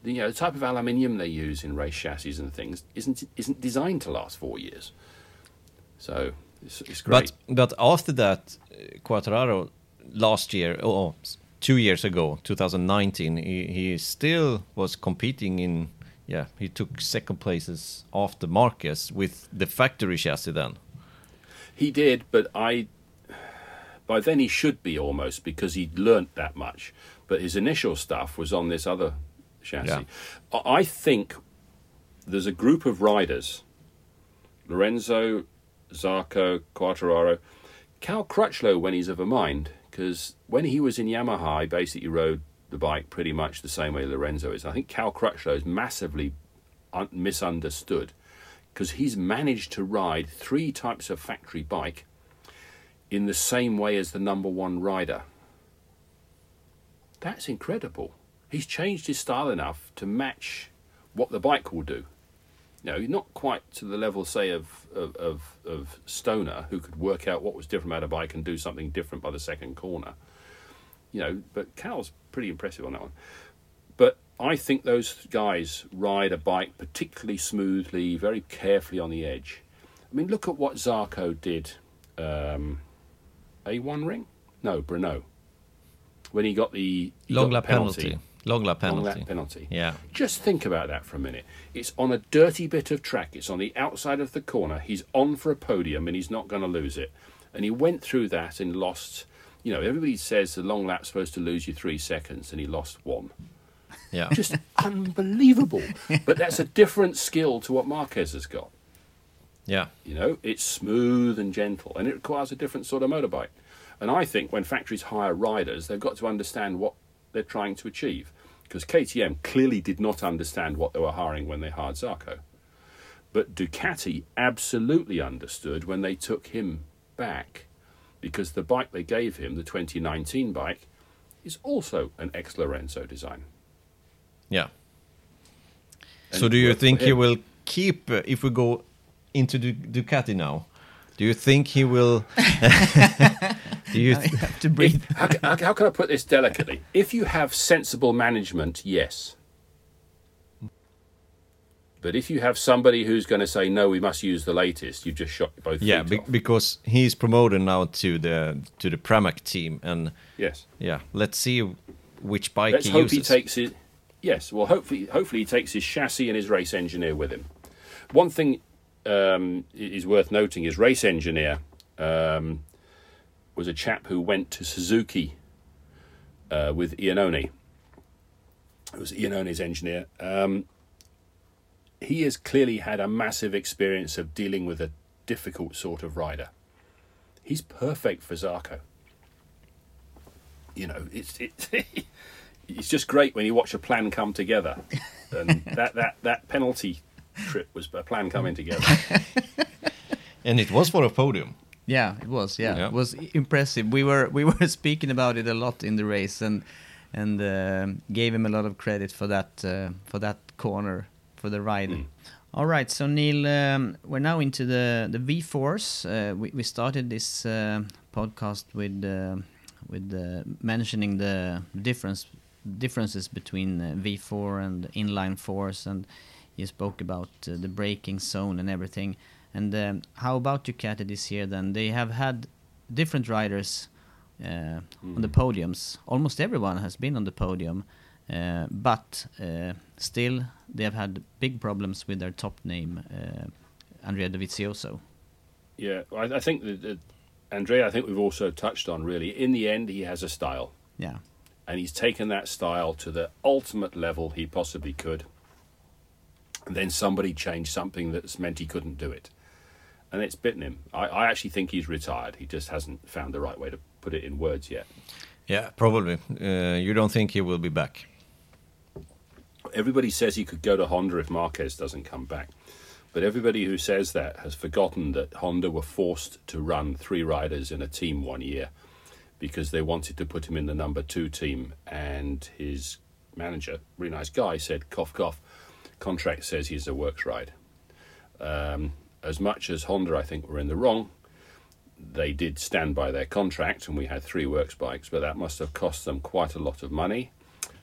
The, you know, the type of aluminium they use in race chassis and things isn't isn't designed to last four years. So it's, it's great. But but after that, uh, Quartararo last year, or two years ago, 2019, he, he still was competing in. Yeah, he took second places after Marquez with the factory chassis then. He did, but I. By then he should be almost because he'd learnt that much. But his initial stuff was on this other chassis. I I think there's a group of riders Lorenzo, Zarco, Quartararo, Cal Crutchlow when he's of a mind, because when he was in Yamaha, he basically rode the bike pretty much the same way Lorenzo is. I think Cal Crutchlow is massively un- misunderstood because he's managed to ride three types of factory bike in the same way as the number one rider. That's incredible. He's changed his style enough to match what the bike will do. You know, not quite to the level, say, of, of, of, of Stoner, who could work out what was different about a bike and do something different by the second corner. You know, but Cal's pretty impressive on that one. But I think those guys ride a bike particularly smoothly, very carefully on the edge. I mean, look at what Zarco did. Um, A1 ring? No, Brno. When he got the he Long lap penalty. Long lap penalty. Long lap penalty. Yeah. Just think about that for a minute. It's on a dirty bit of track. It's on the outside of the corner. He's on for a podium and he's not going to lose it. And he went through that and lost. You know, everybody says the long lap's supposed to lose you three seconds, and he lost one. Yeah. Just unbelievable. But that's a different skill to what Marquez has got. yeah. You know, it's smooth and gentle, and it requires a different sort of motorbike. And I think when factories hire riders, they've got to understand what they're trying to achieve. Because KTM clearly did not understand what they were hiring when they hired Zarco. But Ducati absolutely understood when they took him back. Because the bike they gave him, the 2019 bike, is also an ex Lorenzo design. Yeah. And So do you think he will keep uh, if we go into Du- Ducati now? Do you think he will? do you? th- have to breathe. how, how, how can I put this delicately? If you have sensible management, yes. But if you have somebody who's going to say no, we must use the latest, you've just shot both yeah, feet be- off. because he's promoted now to the to the Pramac team, and yes. yeah, let's see which bike Let's he hope uses. he takes it. Yes. Well, hopefully, hopefully he takes his chassis and his race engineer with him. One thing um, is worth noting: his race engineer um, was a chap who went to Suzuki uh, with Iannone. It was Iannone's engineer. Um, he has clearly had a massive experience of dealing with a difficult sort of rider. He's perfect for Zarco. You know, it's it's it's just great when you watch a plan come together, and that that that penalty trip was a plan coming together. And it was for a podium. Yeah, it was. Yeah, Yeah. it was impressive. We were we were speaking about it a lot in the race, and and uh, gave him a lot of credit for that uh, for that corner for the ride. All right, so Neil, um, we're now into the the V4s. Uh, we we started this uh, podcast with uh, with uh, mentioning the difference differences between uh, V4 and inline fours, and you spoke about uh, the braking zone and everything. And um, how about Ducati this year? Then they have had different riders uh, on the podiums. Almost everyone has been on the podium, uh, but uh, still they have had big problems with their top name, uh, Andrea Dovizioso. Yeah, I, I think that, that Andrea. I think we've also touched on really. In the end, he has a style, Yeah, and he's taken that style to the ultimate level he possibly could. And then somebody changed something that's meant he couldn't do it, and it's bitten him. I, I actually think he's retired. He just hasn't found the right way to put it in words yet. Yeah, probably. Uh, you don't think he will be back? everybody says he could go to Honda if Marquez doesn't come back. But everybody who says that has forgotten that Honda were forced to run three riders in a team one year because they wanted to put him in the number two team. And his manager, really nice guy, said, cough, cough, contract says he's a works ride. Um, as much as Honda, I think, were in the wrong, they did stand by their contract and we had three works bikes, but that must have cost them quite a lot of money.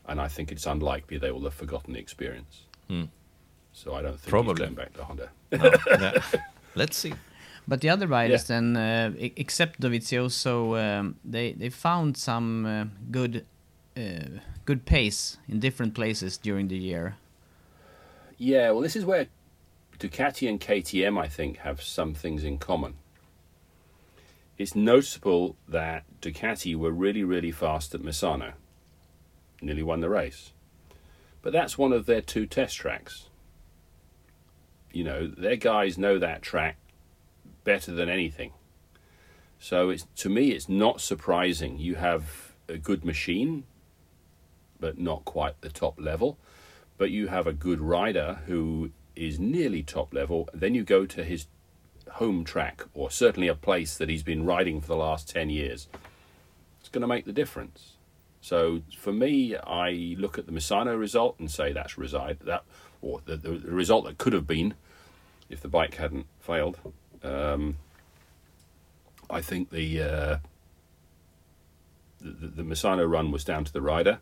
And I think it's unlikely they will have forgotten the experience. So I don't think Probably. he's going back to Honda. Yeah. Let's see. But the other riders then, uh, except Dovizioso, um, they they found some uh, good uh, good pace in different places during the year. Yeah, well, this is where Ducati and KTM, I think, have some things in common. It's noticeable that Ducati were really, really fast at Misano, nearly won the race. But that's one of their two test tracks. You know, their guys know that track better than anything. So it's to me, it's not surprising. You have a good machine, but not quite the top level but you have a good rider who is nearly top level, then you go to his home track, or certainly a place that he's been riding for the last 10 years. It's going to make the difference. So for me, I look at the Misano result and say that's reside that, or the, the, the result that could have been if the bike hadn't failed. Um, I think the, uh, the the run was down to the rider,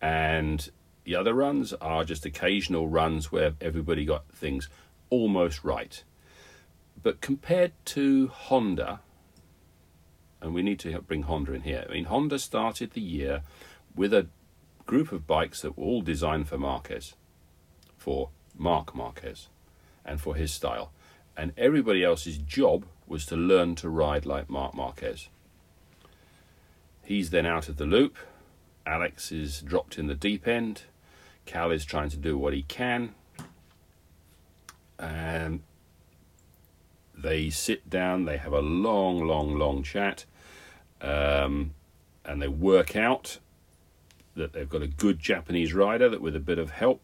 and the other runs are just occasional runs where everybody got things almost right. But compared to Honda, and we need to bring Honda in here. I mean, Honda started the year with a group of bikes that were all designed for Marquez, for Mark Marquez, and for his style. And everybody else's job was to learn to ride like Mark Marquez. He's then out of the loop. Alex is dropped in the deep end. Cal is trying to do what he can. And they sit down, they have a long, long, long chat, um, and they work out that they've got a good Japanese rider that, with a bit of help,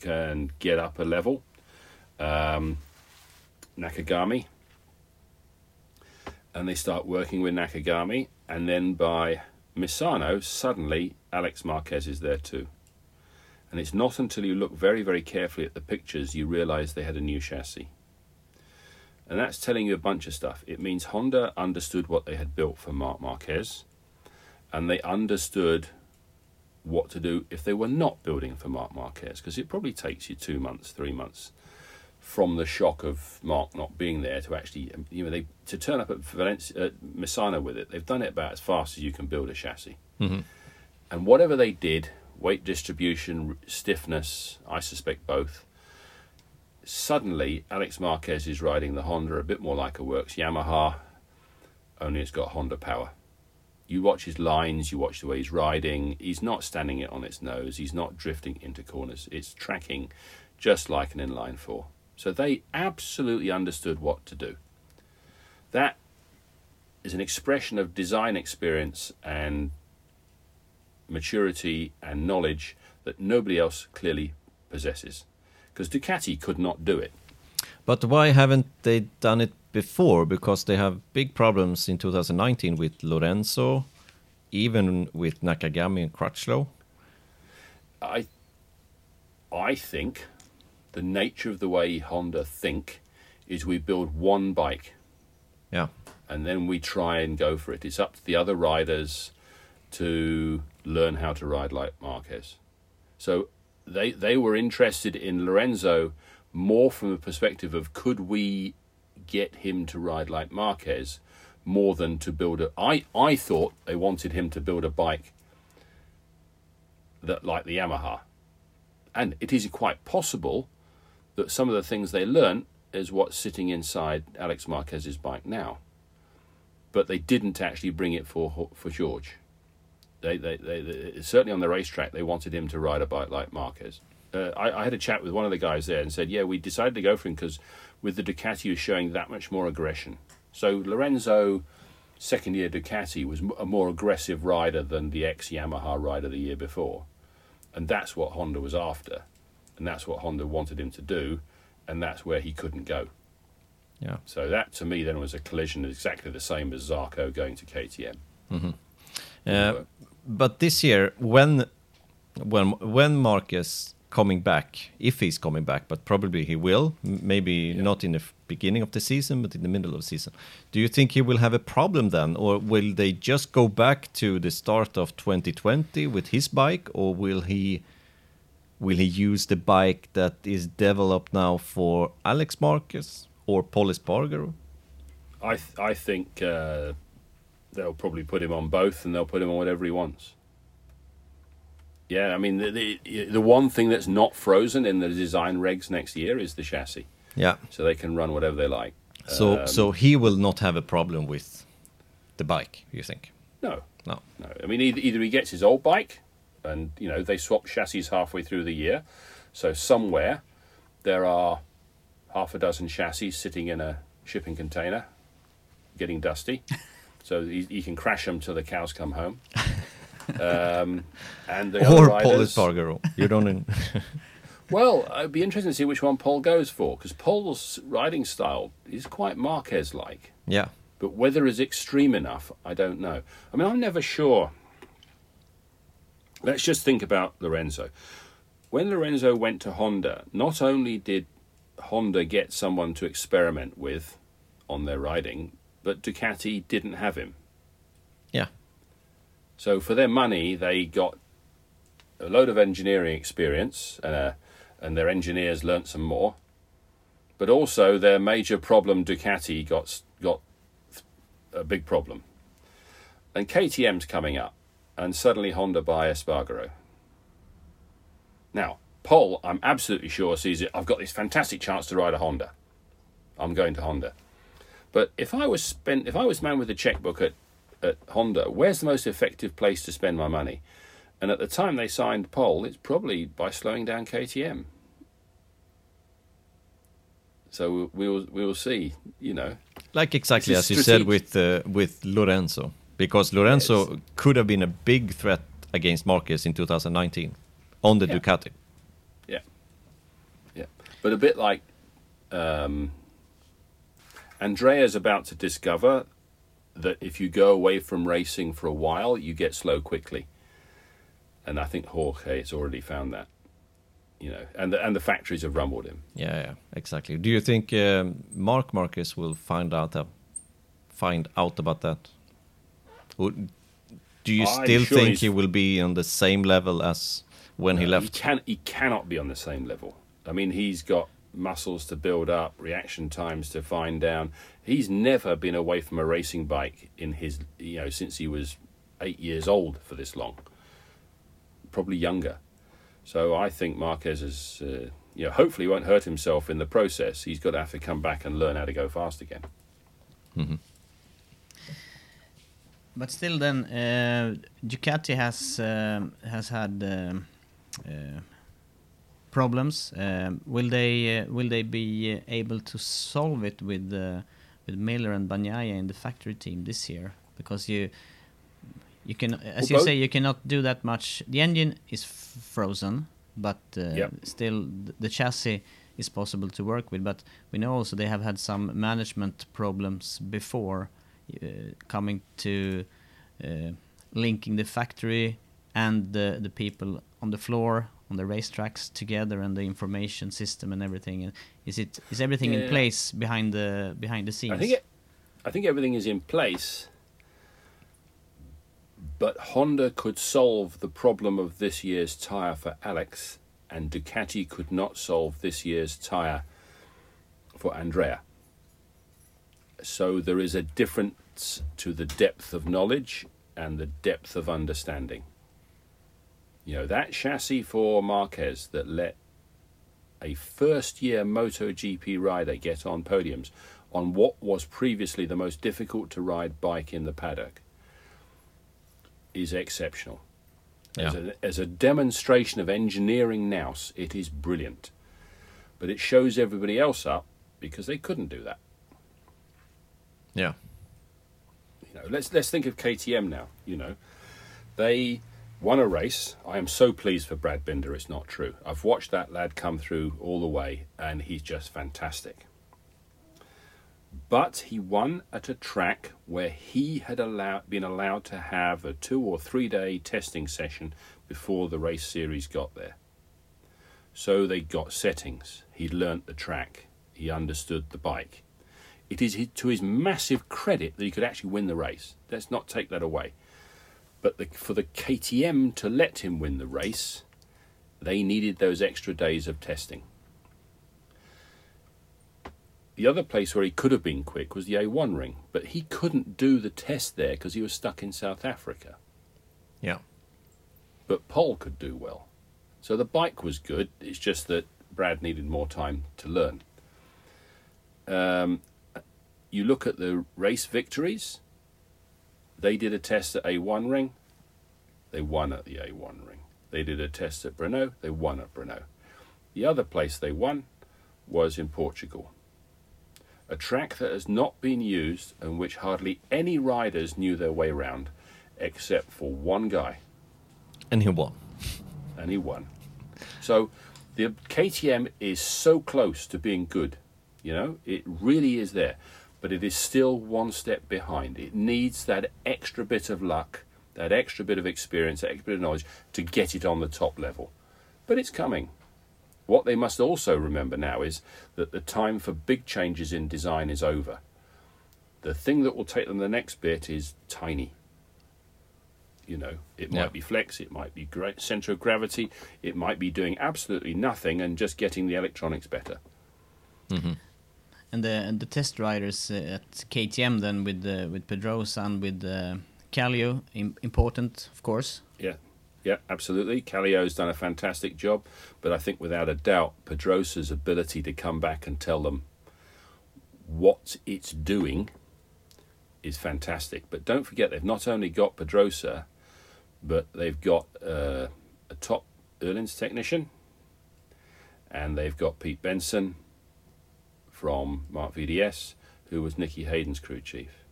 can get up a level. Um, Nakagami. And they start working with Nakagami, and then by Misano, suddenly Alex Marquez is there too. And it's not until you look very, very carefully at the pictures you realize they had a new chassis. And that's telling you a bunch of stuff. It means Honda understood what they had built for Mark Marquez, and they understood what to do if they were not building for Mark Marquez, because it probably takes you two months, three months from the shock of Mark not being there to actually, you know, they to turn up at Valencia, uh, Misano with it. They've done it about as fast as you can build a chassis. And whatever they did, weight distribution, stiffness, I suspect both. Suddenly, Alex Marquez is riding the Honda a bit more like a works Yamaha, only it's got Honda power. You watch his lines, you watch the way he's riding. He's not standing it on its nose. He's not drifting into corners. It's tracking just like an inline four. So they absolutely understood what to do. That is an expression of design experience and maturity and knowledge that nobody else clearly possesses. Because Ducati could not do it. But why haven't they done it before because they have big problems in 2019 with Lorenzo, even with Nakagami and Crutchlow. I I think the nature of the way Honda think is we build one bike Yeah. and then we try and go for it. It's up to the other riders to learn how to ride like Marquez. So they they were interested in Lorenzo more from the perspective of could we get him to ride like Marquez more than to build a I, I thought they wanted him to build a bike that like the Yamaha. And it is quite possible that some of the things they learnt is what's sitting inside Alex Marquez's bike now. But they didn't actually bring it for for George. They, they, they, they certainly on the racetrack they wanted him to ride a bike like Marquez. Uh, I, I had a chat with one of the guys there and said, yeah, we decided to go for him because with the Ducati was showing that much more aggression. So Lorenzo, second year Ducati, was a more aggressive rider than the ex Yamaha rider the year before, and that's what Honda was after, and that's what Honda wanted him to do, and that's where he couldn't go. Yeah. So that to me then was a collision exactly the same as Zarco going to KTM. Uh, but this year, when when when Marcus coming back, if he's coming back, but probably he will, maybe not in the beginning of the season, but in the middle of the season. Do you think he will have a problem then, or will they just go back to the start of 2020 with his bike, or will he will he use the bike that is developed now for Alex Marquez or Pol Espargaro? I th- I think uh, they'll probably put him on both, and they'll put him on whatever he wants. Yeah, I mean the, the the one thing that's not frozen in the design regs next year is the chassis, Yeah. so they can run whatever they like. So Um, so he will not have a problem with the bike, you think? No, No. no. I mean either, either he gets his old bike, and you know they swap chassis halfway through the year, so somewhere there are half a dozen chassis sitting in a shipping container, getting dusty, so he, he can crash them till the cows come home. Um, and the or other Pol riders, Espargaro. You don't. Well, it'd be interesting to see which one Pol goes for because Pol's riding style is quite Marquez-like. yeah. But whether it's extreme enough, I don't know. I mean, I'm never sure. Let's just think about Lorenzo. When Lorenzo went to Honda, not only did Honda get someone to experiment with on their riding, but Ducati didn't have him. Yeah. So for their money, they got a load of engineering experience, uh, and their engineers learnt some more. But also, their major problem, Ducati, got got a big problem. And KTM's coming up, and suddenly Honda buy Espargaro. Now, Pol, I'm absolutely sure sees it. I've got this fantastic chance to ride a Honda. I'm going to Honda. But if I was spent, if I was man with a checkbook at at Honda, where's the most effective place to spend my money? And at the time they signed Pol, it's probably by slowing down KTM. So we will we will see. You know, Like exactly as you said with uh, with Lorenzo, because Lorenzo could have been a big threat against Marquez in 2019 on the Yeah. Ducati. Yeah, yeah. But a bit like um, Andrea's about to discover that if you go away from racing for a while, you get slow quickly. And I think Jorge has already found that. You know, and the, and the factories have rumbled him. Yeah, yeah, exactly. Do you think um, Marc Marquez will find out uh, find out about that? Do you I'm still sure think he's- he will be on the same level as when he He left? can he cannot be on the same level. I mean, he's got muscles to build up, reaction times to find down. He's never been away from a racing bike in his you know since he was eight years old for this long. Probably younger. So I think Marquez is, uh, you know, hopefully won't hurt himself in the process. He's got to have to come back and learn how to go fast again. But still, then uh, Ducati has um, has had um, uh, problems. Um, will they uh, will they be able to solve it with uh, with Miller and Bagnaia in the factory team this year? Because you you can, as Well, you say, you cannot do that much. The engine is f- frozen, but uh, still the chassis is possible to work with. But we know also they have had some management problems before coming to uh, linking the factory and the the people on the floor on the racetracks together and the information system and everything. And Is it is everything in place behind the behind the scenes? I think it, I think everything is in place, but Honda could solve the problem of this year's tire for Alex, and Ducati could not solve this year's tire for Andrea. So there is a to the depth of knowledge and the depth of understanding. You know, that chassis for Marquez that let a first year MotoGP rider get on podiums on what was previously the most difficult to ride bike in the paddock is exceptional. As, a, as a demonstration of engineering nous, it is brilliant. But it shows everybody else up because they couldn't do that. Yeah. Let's let's think of KTM now. You know, they won a race. I am so pleased for Brad Binder. It's not true. I've watched that lad come through all the way, and he's just fantastic. But he won at a track where he had allowed, been allowed to have a two or three day testing session before the race series got there. So they got settings. He'd learnt the track. He understood the bike. It is to his massive credit that he could actually win the race. Let's not take that away. But the, for the KTM to let him win the race, they needed those extra days of testing. The other place where he could have been quick was the A1 ring, but he couldn't do the test there because he was stuck in South Africa. Yeah. But Pol could do well. So the bike was good, it's just that Brad needed more time to learn. Um, you look at the race victories, they did a test at A1 ring, they won at the A1 ring. They did a test at Brno, they won at Brno. The other place they won was in Portugal. A track that has not been used and which hardly any riders knew their way around except for one guy, And he won. and he won. So the KTM is so close to being good, you know, it really is there, but it is still one step behind. It needs that extra bit of luck, that extra bit of experience, that extra bit of knowledge to get it on the top level. But it's coming. What they must also remember now is that the time for big changes in design is over. The thing that will take them the next bit is tiny. You know, it might Yeah. be flex, it might be gra- center of gravity, it might be doing absolutely nothing and just getting the electronics better. Mm-hmm. And the and the test riders uh, at KTM then with uh, with Pedrosa and with uh, Kallio, im- important of course. Yeah, yeah, absolutely. Kallio's done a fantastic job, but I think without a doubt, Pedrosa's ability to come back and tell them what it's doing is fantastic. But don't forget, they've not only got Pedrosa, but they've got uh, a top Öhlins technician, and they've got Pete Benson from Marc VDS, who was Nicky Hayden's crew chief.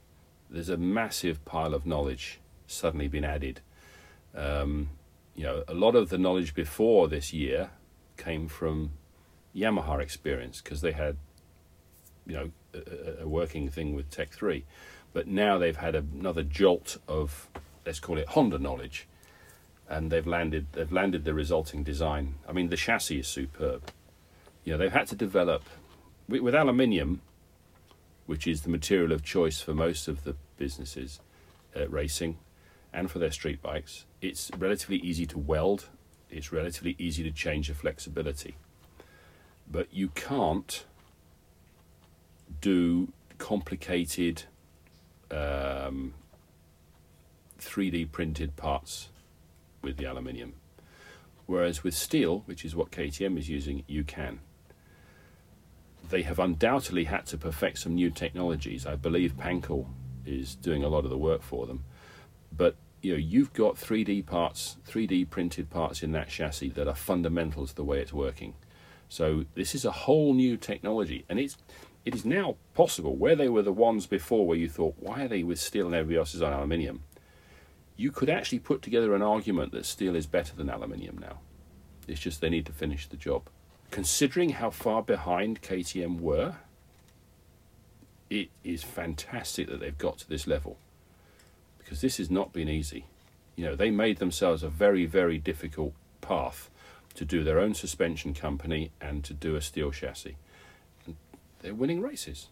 There's a massive pile of knowledge suddenly been added um, you know, a lot of the knowledge before this year came from Yamaha experience because they had, you know, a, a- a working thing with Tech 3. But now they've had another jolt of, let's call it Honda knowledge, and they've landed they've landed the resulting design. I mean, the chassis is superb. You know, they've had to develop with, with aluminium, which is the material of choice for most of the businesses uh, racing and for their street bikes. It's relatively easy to weld, it's relatively easy to change the flexibility. But you can't do complicated um, 3D printed parts with the aluminium. Whereas with steel, which is what KTM is using, you can. They have undoubtedly had to perfect some new technologies. I believe Pankl is doing a lot of the work for them but you know you've got 3D parts, 3D printed parts in that chassis that are fundamental to the way it's working. So this is a whole new technology, and it's it is now possible where they were the ones before where you thought why are they with steel and everybody else is on aluminium. You could actually put together an argument that steel is better than aluminium now. It's just they need to finish the job. Considering how far behind KTM were, it is fantastic that they've got to this level because this has not been easy. You know, they made themselves a very, very difficult path to do their own suspension company and to do a steel chassis. And they're winning races.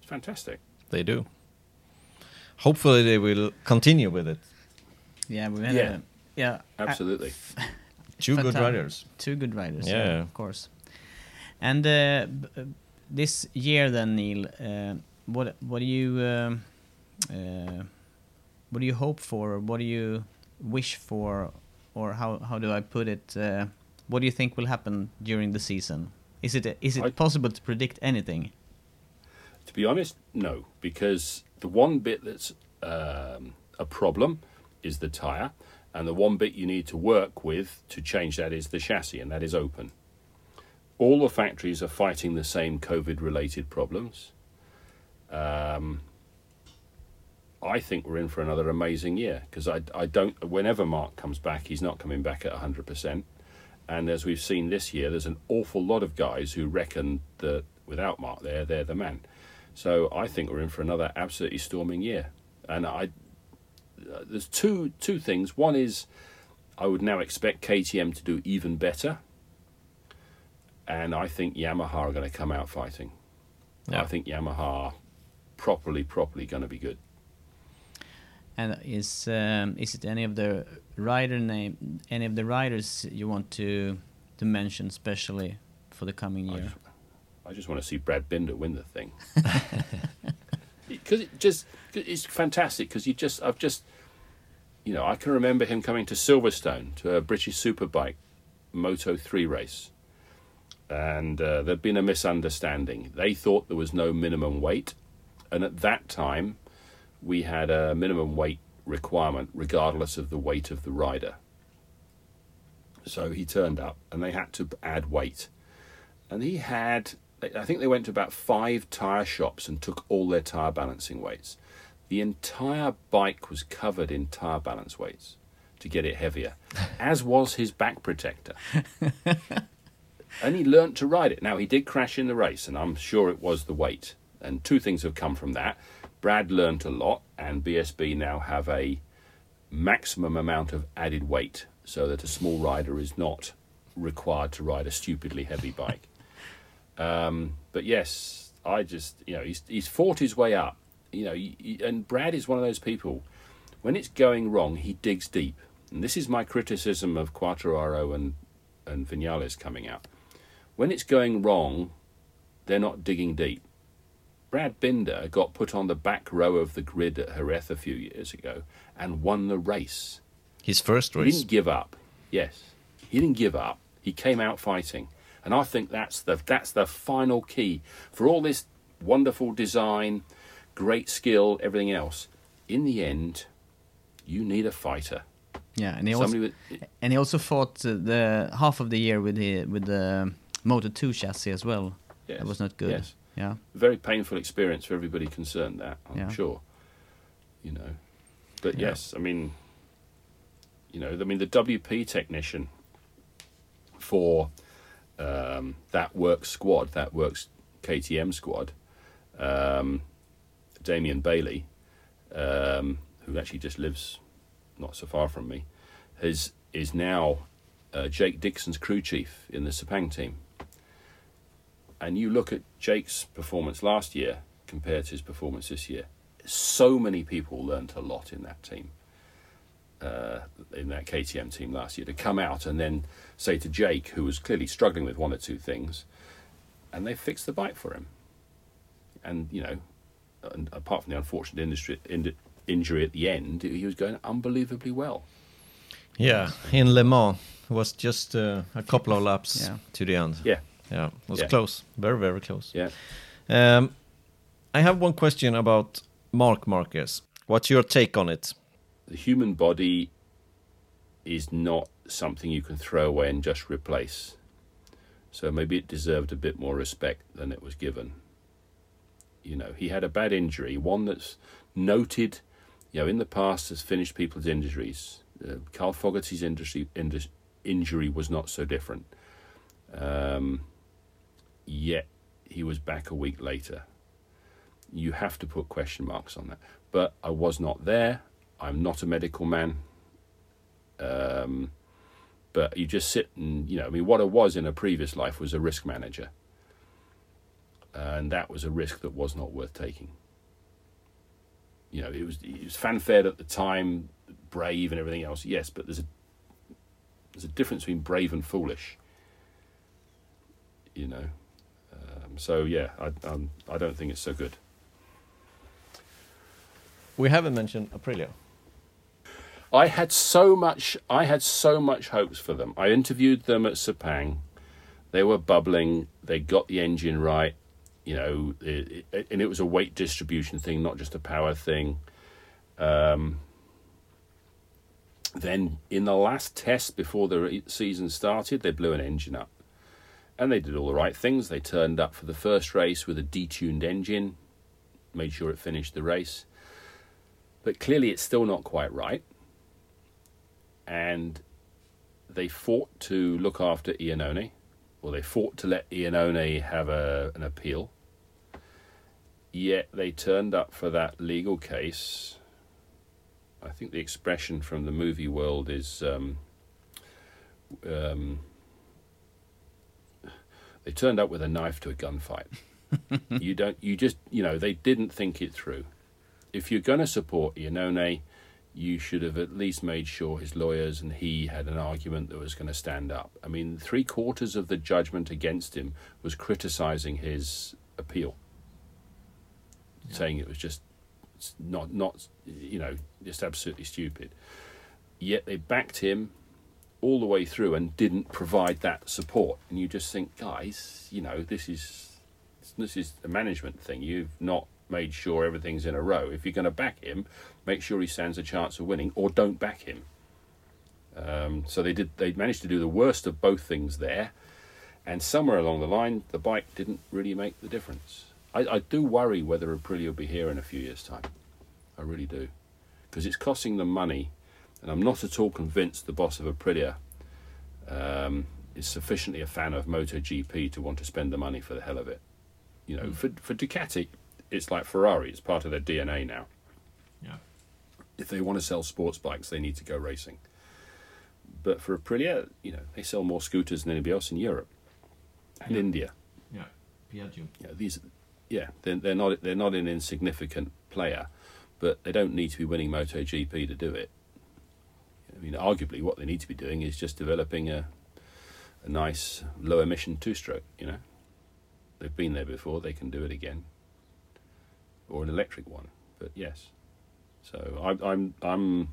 It's fantastic. They do. Hopefully, they will continue with it. Yeah, we had Yeah. a, yeah, Absolutely. Two good riders. Two good riders. Yeah. Yeah, of course. And uh, b- uh, this year, then Neil, uh, what what do you um, uh, what do you hope for? Or what do you wish for? Or how how do I put it? Uh, what do you think will happen during the season? Is it is it I- possible to predict anything? To be honest, no, because the one bit that's um, a problem is the tyre, and the one bit you need to work with to change that is the chassis, and that is open. All the factories are fighting the same COVID related problems. Um, I think we're in for another amazing year because I, I don't, whenever Marc comes back, he's not coming back at 100%. And as we've seen this year, there's an awful lot of guys who reckon that without Marc there, they're the man. So I think we're in for another absolutely storming year. And I, there's two two things. One is I would now expect KTM to do even better, and I think Yamaha are going to come out fighting. Yeah. I think Yamaha properly properly going to be good. And is um, is it any of the rider name, any of the riders you want to to mention specially for the coming I year? just, I just want to see Brad Binder win the thing because it just 'cause it's fantastic. Because you just I've just you know I can remember him coming to Silverstone to a British Superbike Moto three race, and uh, there'd been a misunderstanding. They thought there was no minimum weight, and at that time we had a minimum weight requirement regardless of the weight of the rider. So he turned up, and they had to add weight and he had I think they went to about five tire shops and took all their tire balancing weights. The entire bike was covered in tire balance weights to get it heavier, as was his back protector. and he learnt to ride it. Now he did crash in the race, and I'm sure it was the weight. And two things have come from that. Brad learnt a lot, and BSB now have a maximum amount of added weight, so that a small rider is not required to ride a stupidly heavy bike. Um, but yes, I just you know he's he's fought his way up. You know, and Brad is one of those people. When it's going wrong, he digs deep, and this is my criticism of Quartararo and and Vinales coming out. When it's going wrong, they're not digging deep. Brad Binder got put on the back row of the grid at Jerez a few years ago and won the race. His first race? He didn't give up. Yes, he didn't give up. He came out fighting, and I think that's the that's the final key for all this wonderful design, great skill, everything else. In the end, you need a fighter. Yeah, and he also with and he also fought uh, the half of the year with the with the Moto 2 chassis as well. yes, That was not good. Yes, Yeah. very painful experience for everybody concerned. That I'm Yeah. sure. You know, but Yeah. yes, I mean, you know, I mean the WP technician for um, that works squad, that works KTM squad, um, Damien Bailey, um, who actually just lives not so far from me, has is now uh, Jake Dixon's crew chief in the Sepang team. And you look at Jake's performance last year compared to his performance this year. So many people learnt a lot in that team, uh, in that KTM team last year, to come out and then say to Jake, who was clearly struggling with one or two things, and they fixed the bike for him. And you know, and apart from the unfortunate industry, in, injury at the end, he was going unbelievably well. Yeah, in Le Mans, it was just uh, a couple of laps Yeah. to the end. Yeah, Yeah, it was Yeah. close. Very, very close. yeah. Um, I have one question about Marc Marquez. What's your take on it? the human body is not something you can throw away and just replace. So maybe it deserved a bit more respect than it was given. You know, he had a bad injury, one that's noted, you know, in the past has finished people's injuries. Uh, Carl Fogarty's industry, indus- injury was not so different. Um, yet he was back a week later. You have to put question marks on that. But I was not there. I'm not a medical man. Um, but you just sit and, you know, I mean, what I was in a previous life was a risk manager. And that was a risk that was not worth taking. You know, it was, it was fanfared at the time, brave and everything else, yes, but there's a, there's a difference between brave and foolish. You know, so yeah, I, um, I don't think it's so good. We haven't mentioned Aprilia. I had so much. I had so much hopes for them. I interviewed them at Sepang. They were bubbling. They got the engine right. You know, it, it, and it was a weight distribution thing, not just a power thing. Um, then, in the last test before the season started, they blew an engine up, and they did all the right things. They turned up for the first race with a detuned engine, made sure it finished the race. But clearly, it's still not quite right and they fought to look after Iannone, or they fought to let Iannone have a, an appeal. Yet they turned up for that legal case. I think the expression from the movie world is um, um, they turned up with a knife to a gunfight. you don't. You just. You know. They didn't think it through. If you're going to support Iannone, you should have at least made sure his lawyers and he had an argument that was going to stand up. I mean, three quarters of the judgment against him was criticizing his appeal, yeah. saying it was just not not you know just absolutely stupid. Yet they backed him all the way through and didn't provide that support. And you just think, guys, you know, this is this is a management thing. You've not made sure everything's in a row. If you're going to back him, make sure he stands a chance of winning, or don't back him. Um, so they did. They managed to do the worst of both things there, and somewhere along the line, the bike didn't really make the difference. I, I do worry whether Aprilia will be here in a few years' time. I really do, because it's costing them money, and I'm not at all convinced the boss of Aprilia um, is sufficiently a fan of MotoGP to want to spend the money for the hell of it. You know, mm. for for Ducati, it's like Ferrari. It's part of their DNA now. Yeah. If they want to sell sports bikes, they need to go racing. But for Aprilia, you know, they sell more scooters than anybody else in Europe and yeah. India. Yeah, Piaggio. Yeah, these, yeah, they're, they're not they're not an insignificant player, but they don't need to be winning MotoGP to do it. I mean, arguably, what they need to be doing is just developing a a nice low emission two stroke. You know, they've been there before; they can do it again or an electric one. But yes, so I, I'm I'm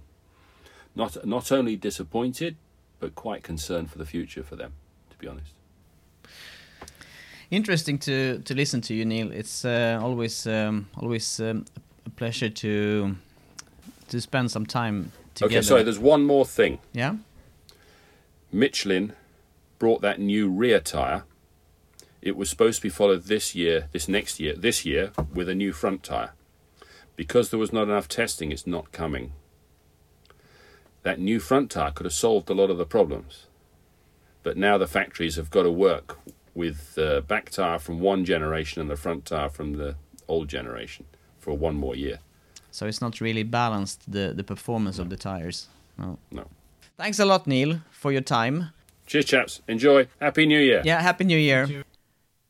not not only disappointed, but quite concerned for the future for them. To be honest. Interesting to to listen to you, Neil. It's uh, always um, always um, a pleasure to to spend some time together. Okay, sorry. There's one more thing. Yeah. Michelin brought that new rear tire it was supposed to be followed this year, this next year, this year with a new front tyre. Because there was not enough testing, it's not coming. That new front tyre could have solved a lot of the problems. But now the factories have got to work with the back tyre from one generation and the front tyre from the old generation for one more year. So it's not really balanced the, the performance no. of the tires. No. No. Thanks a lot, Neil, for your time. Cheers, chaps. Enjoy. Happy New Year. Yeah, Happy New Year.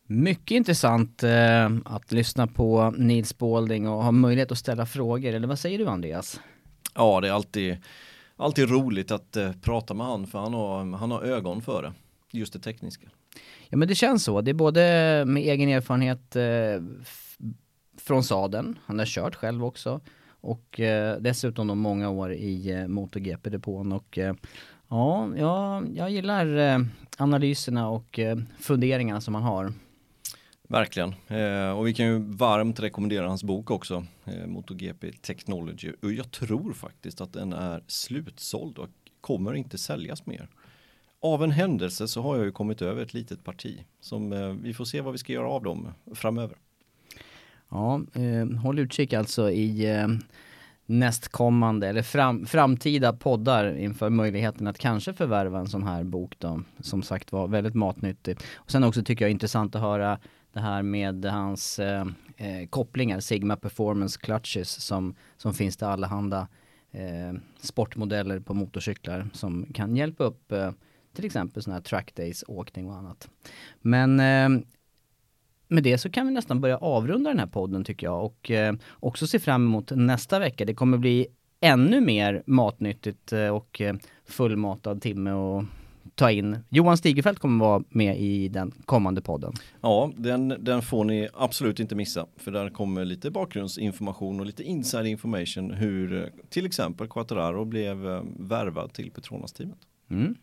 Mycket intressant eh, att lyssna på Nils Balding och ha möjlighet att ställa frågor, eller vad säger du Andreas? Ja, det är alltid, alltid roligt att eh, prata med han för han har, han har ögon för det, just det tekniska. Ja men det känns så, det är både med egen erfarenhet eh, från sadeln, han har kört själv också och eh, dessutom de många år i eh, MotoGP-depån och eh, ja, jag, jag gillar eh, analyserna och eh, funderingarna som han har. Verkligen. Eh, och vi kan ju varmt rekommendera hans bok också, eh, MotoGP Technology. Och jag tror faktiskt att den är slutsåld och kommer inte säljas mer. Av en händelse så har jag ju kommit över ett litet parti som eh, vi får se vad vi ska göra av dem framöver. Ja, eh, håll utkik alltså i eh, nästkommande eller fram, framtida poddar inför möjligheten att kanske förvärva en sån här bok då. Som sagt var väldigt matnyttig. Och sen också tycker jag är intressant att höra det här med hans eh, eh, kopplingar, Sigma Performance Clutches som, som finns till allehanda eh, sportmodeller på motorcyklar som kan hjälpa upp eh, till exempel sådana här trackdays, åkning och annat. Men eh, med det så kan vi nästan börja avrunda den här podden tycker jag och eh, också se fram emot nästa vecka. Det kommer bli ännu mer matnyttigt eh, och eh, fullmatad timme och ta in. Johan Stigefelt kommer vara med i den kommande podden. Ja, den, den får ni absolut inte missa. För där kommer lite bakgrundsinformation och lite inside information hur till exempel Quattararo blev värvad till Petronas-teamet. Mm.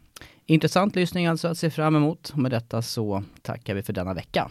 Intressant lyssning alltså att se fram emot. Med detta så tackar vi för denna vecka.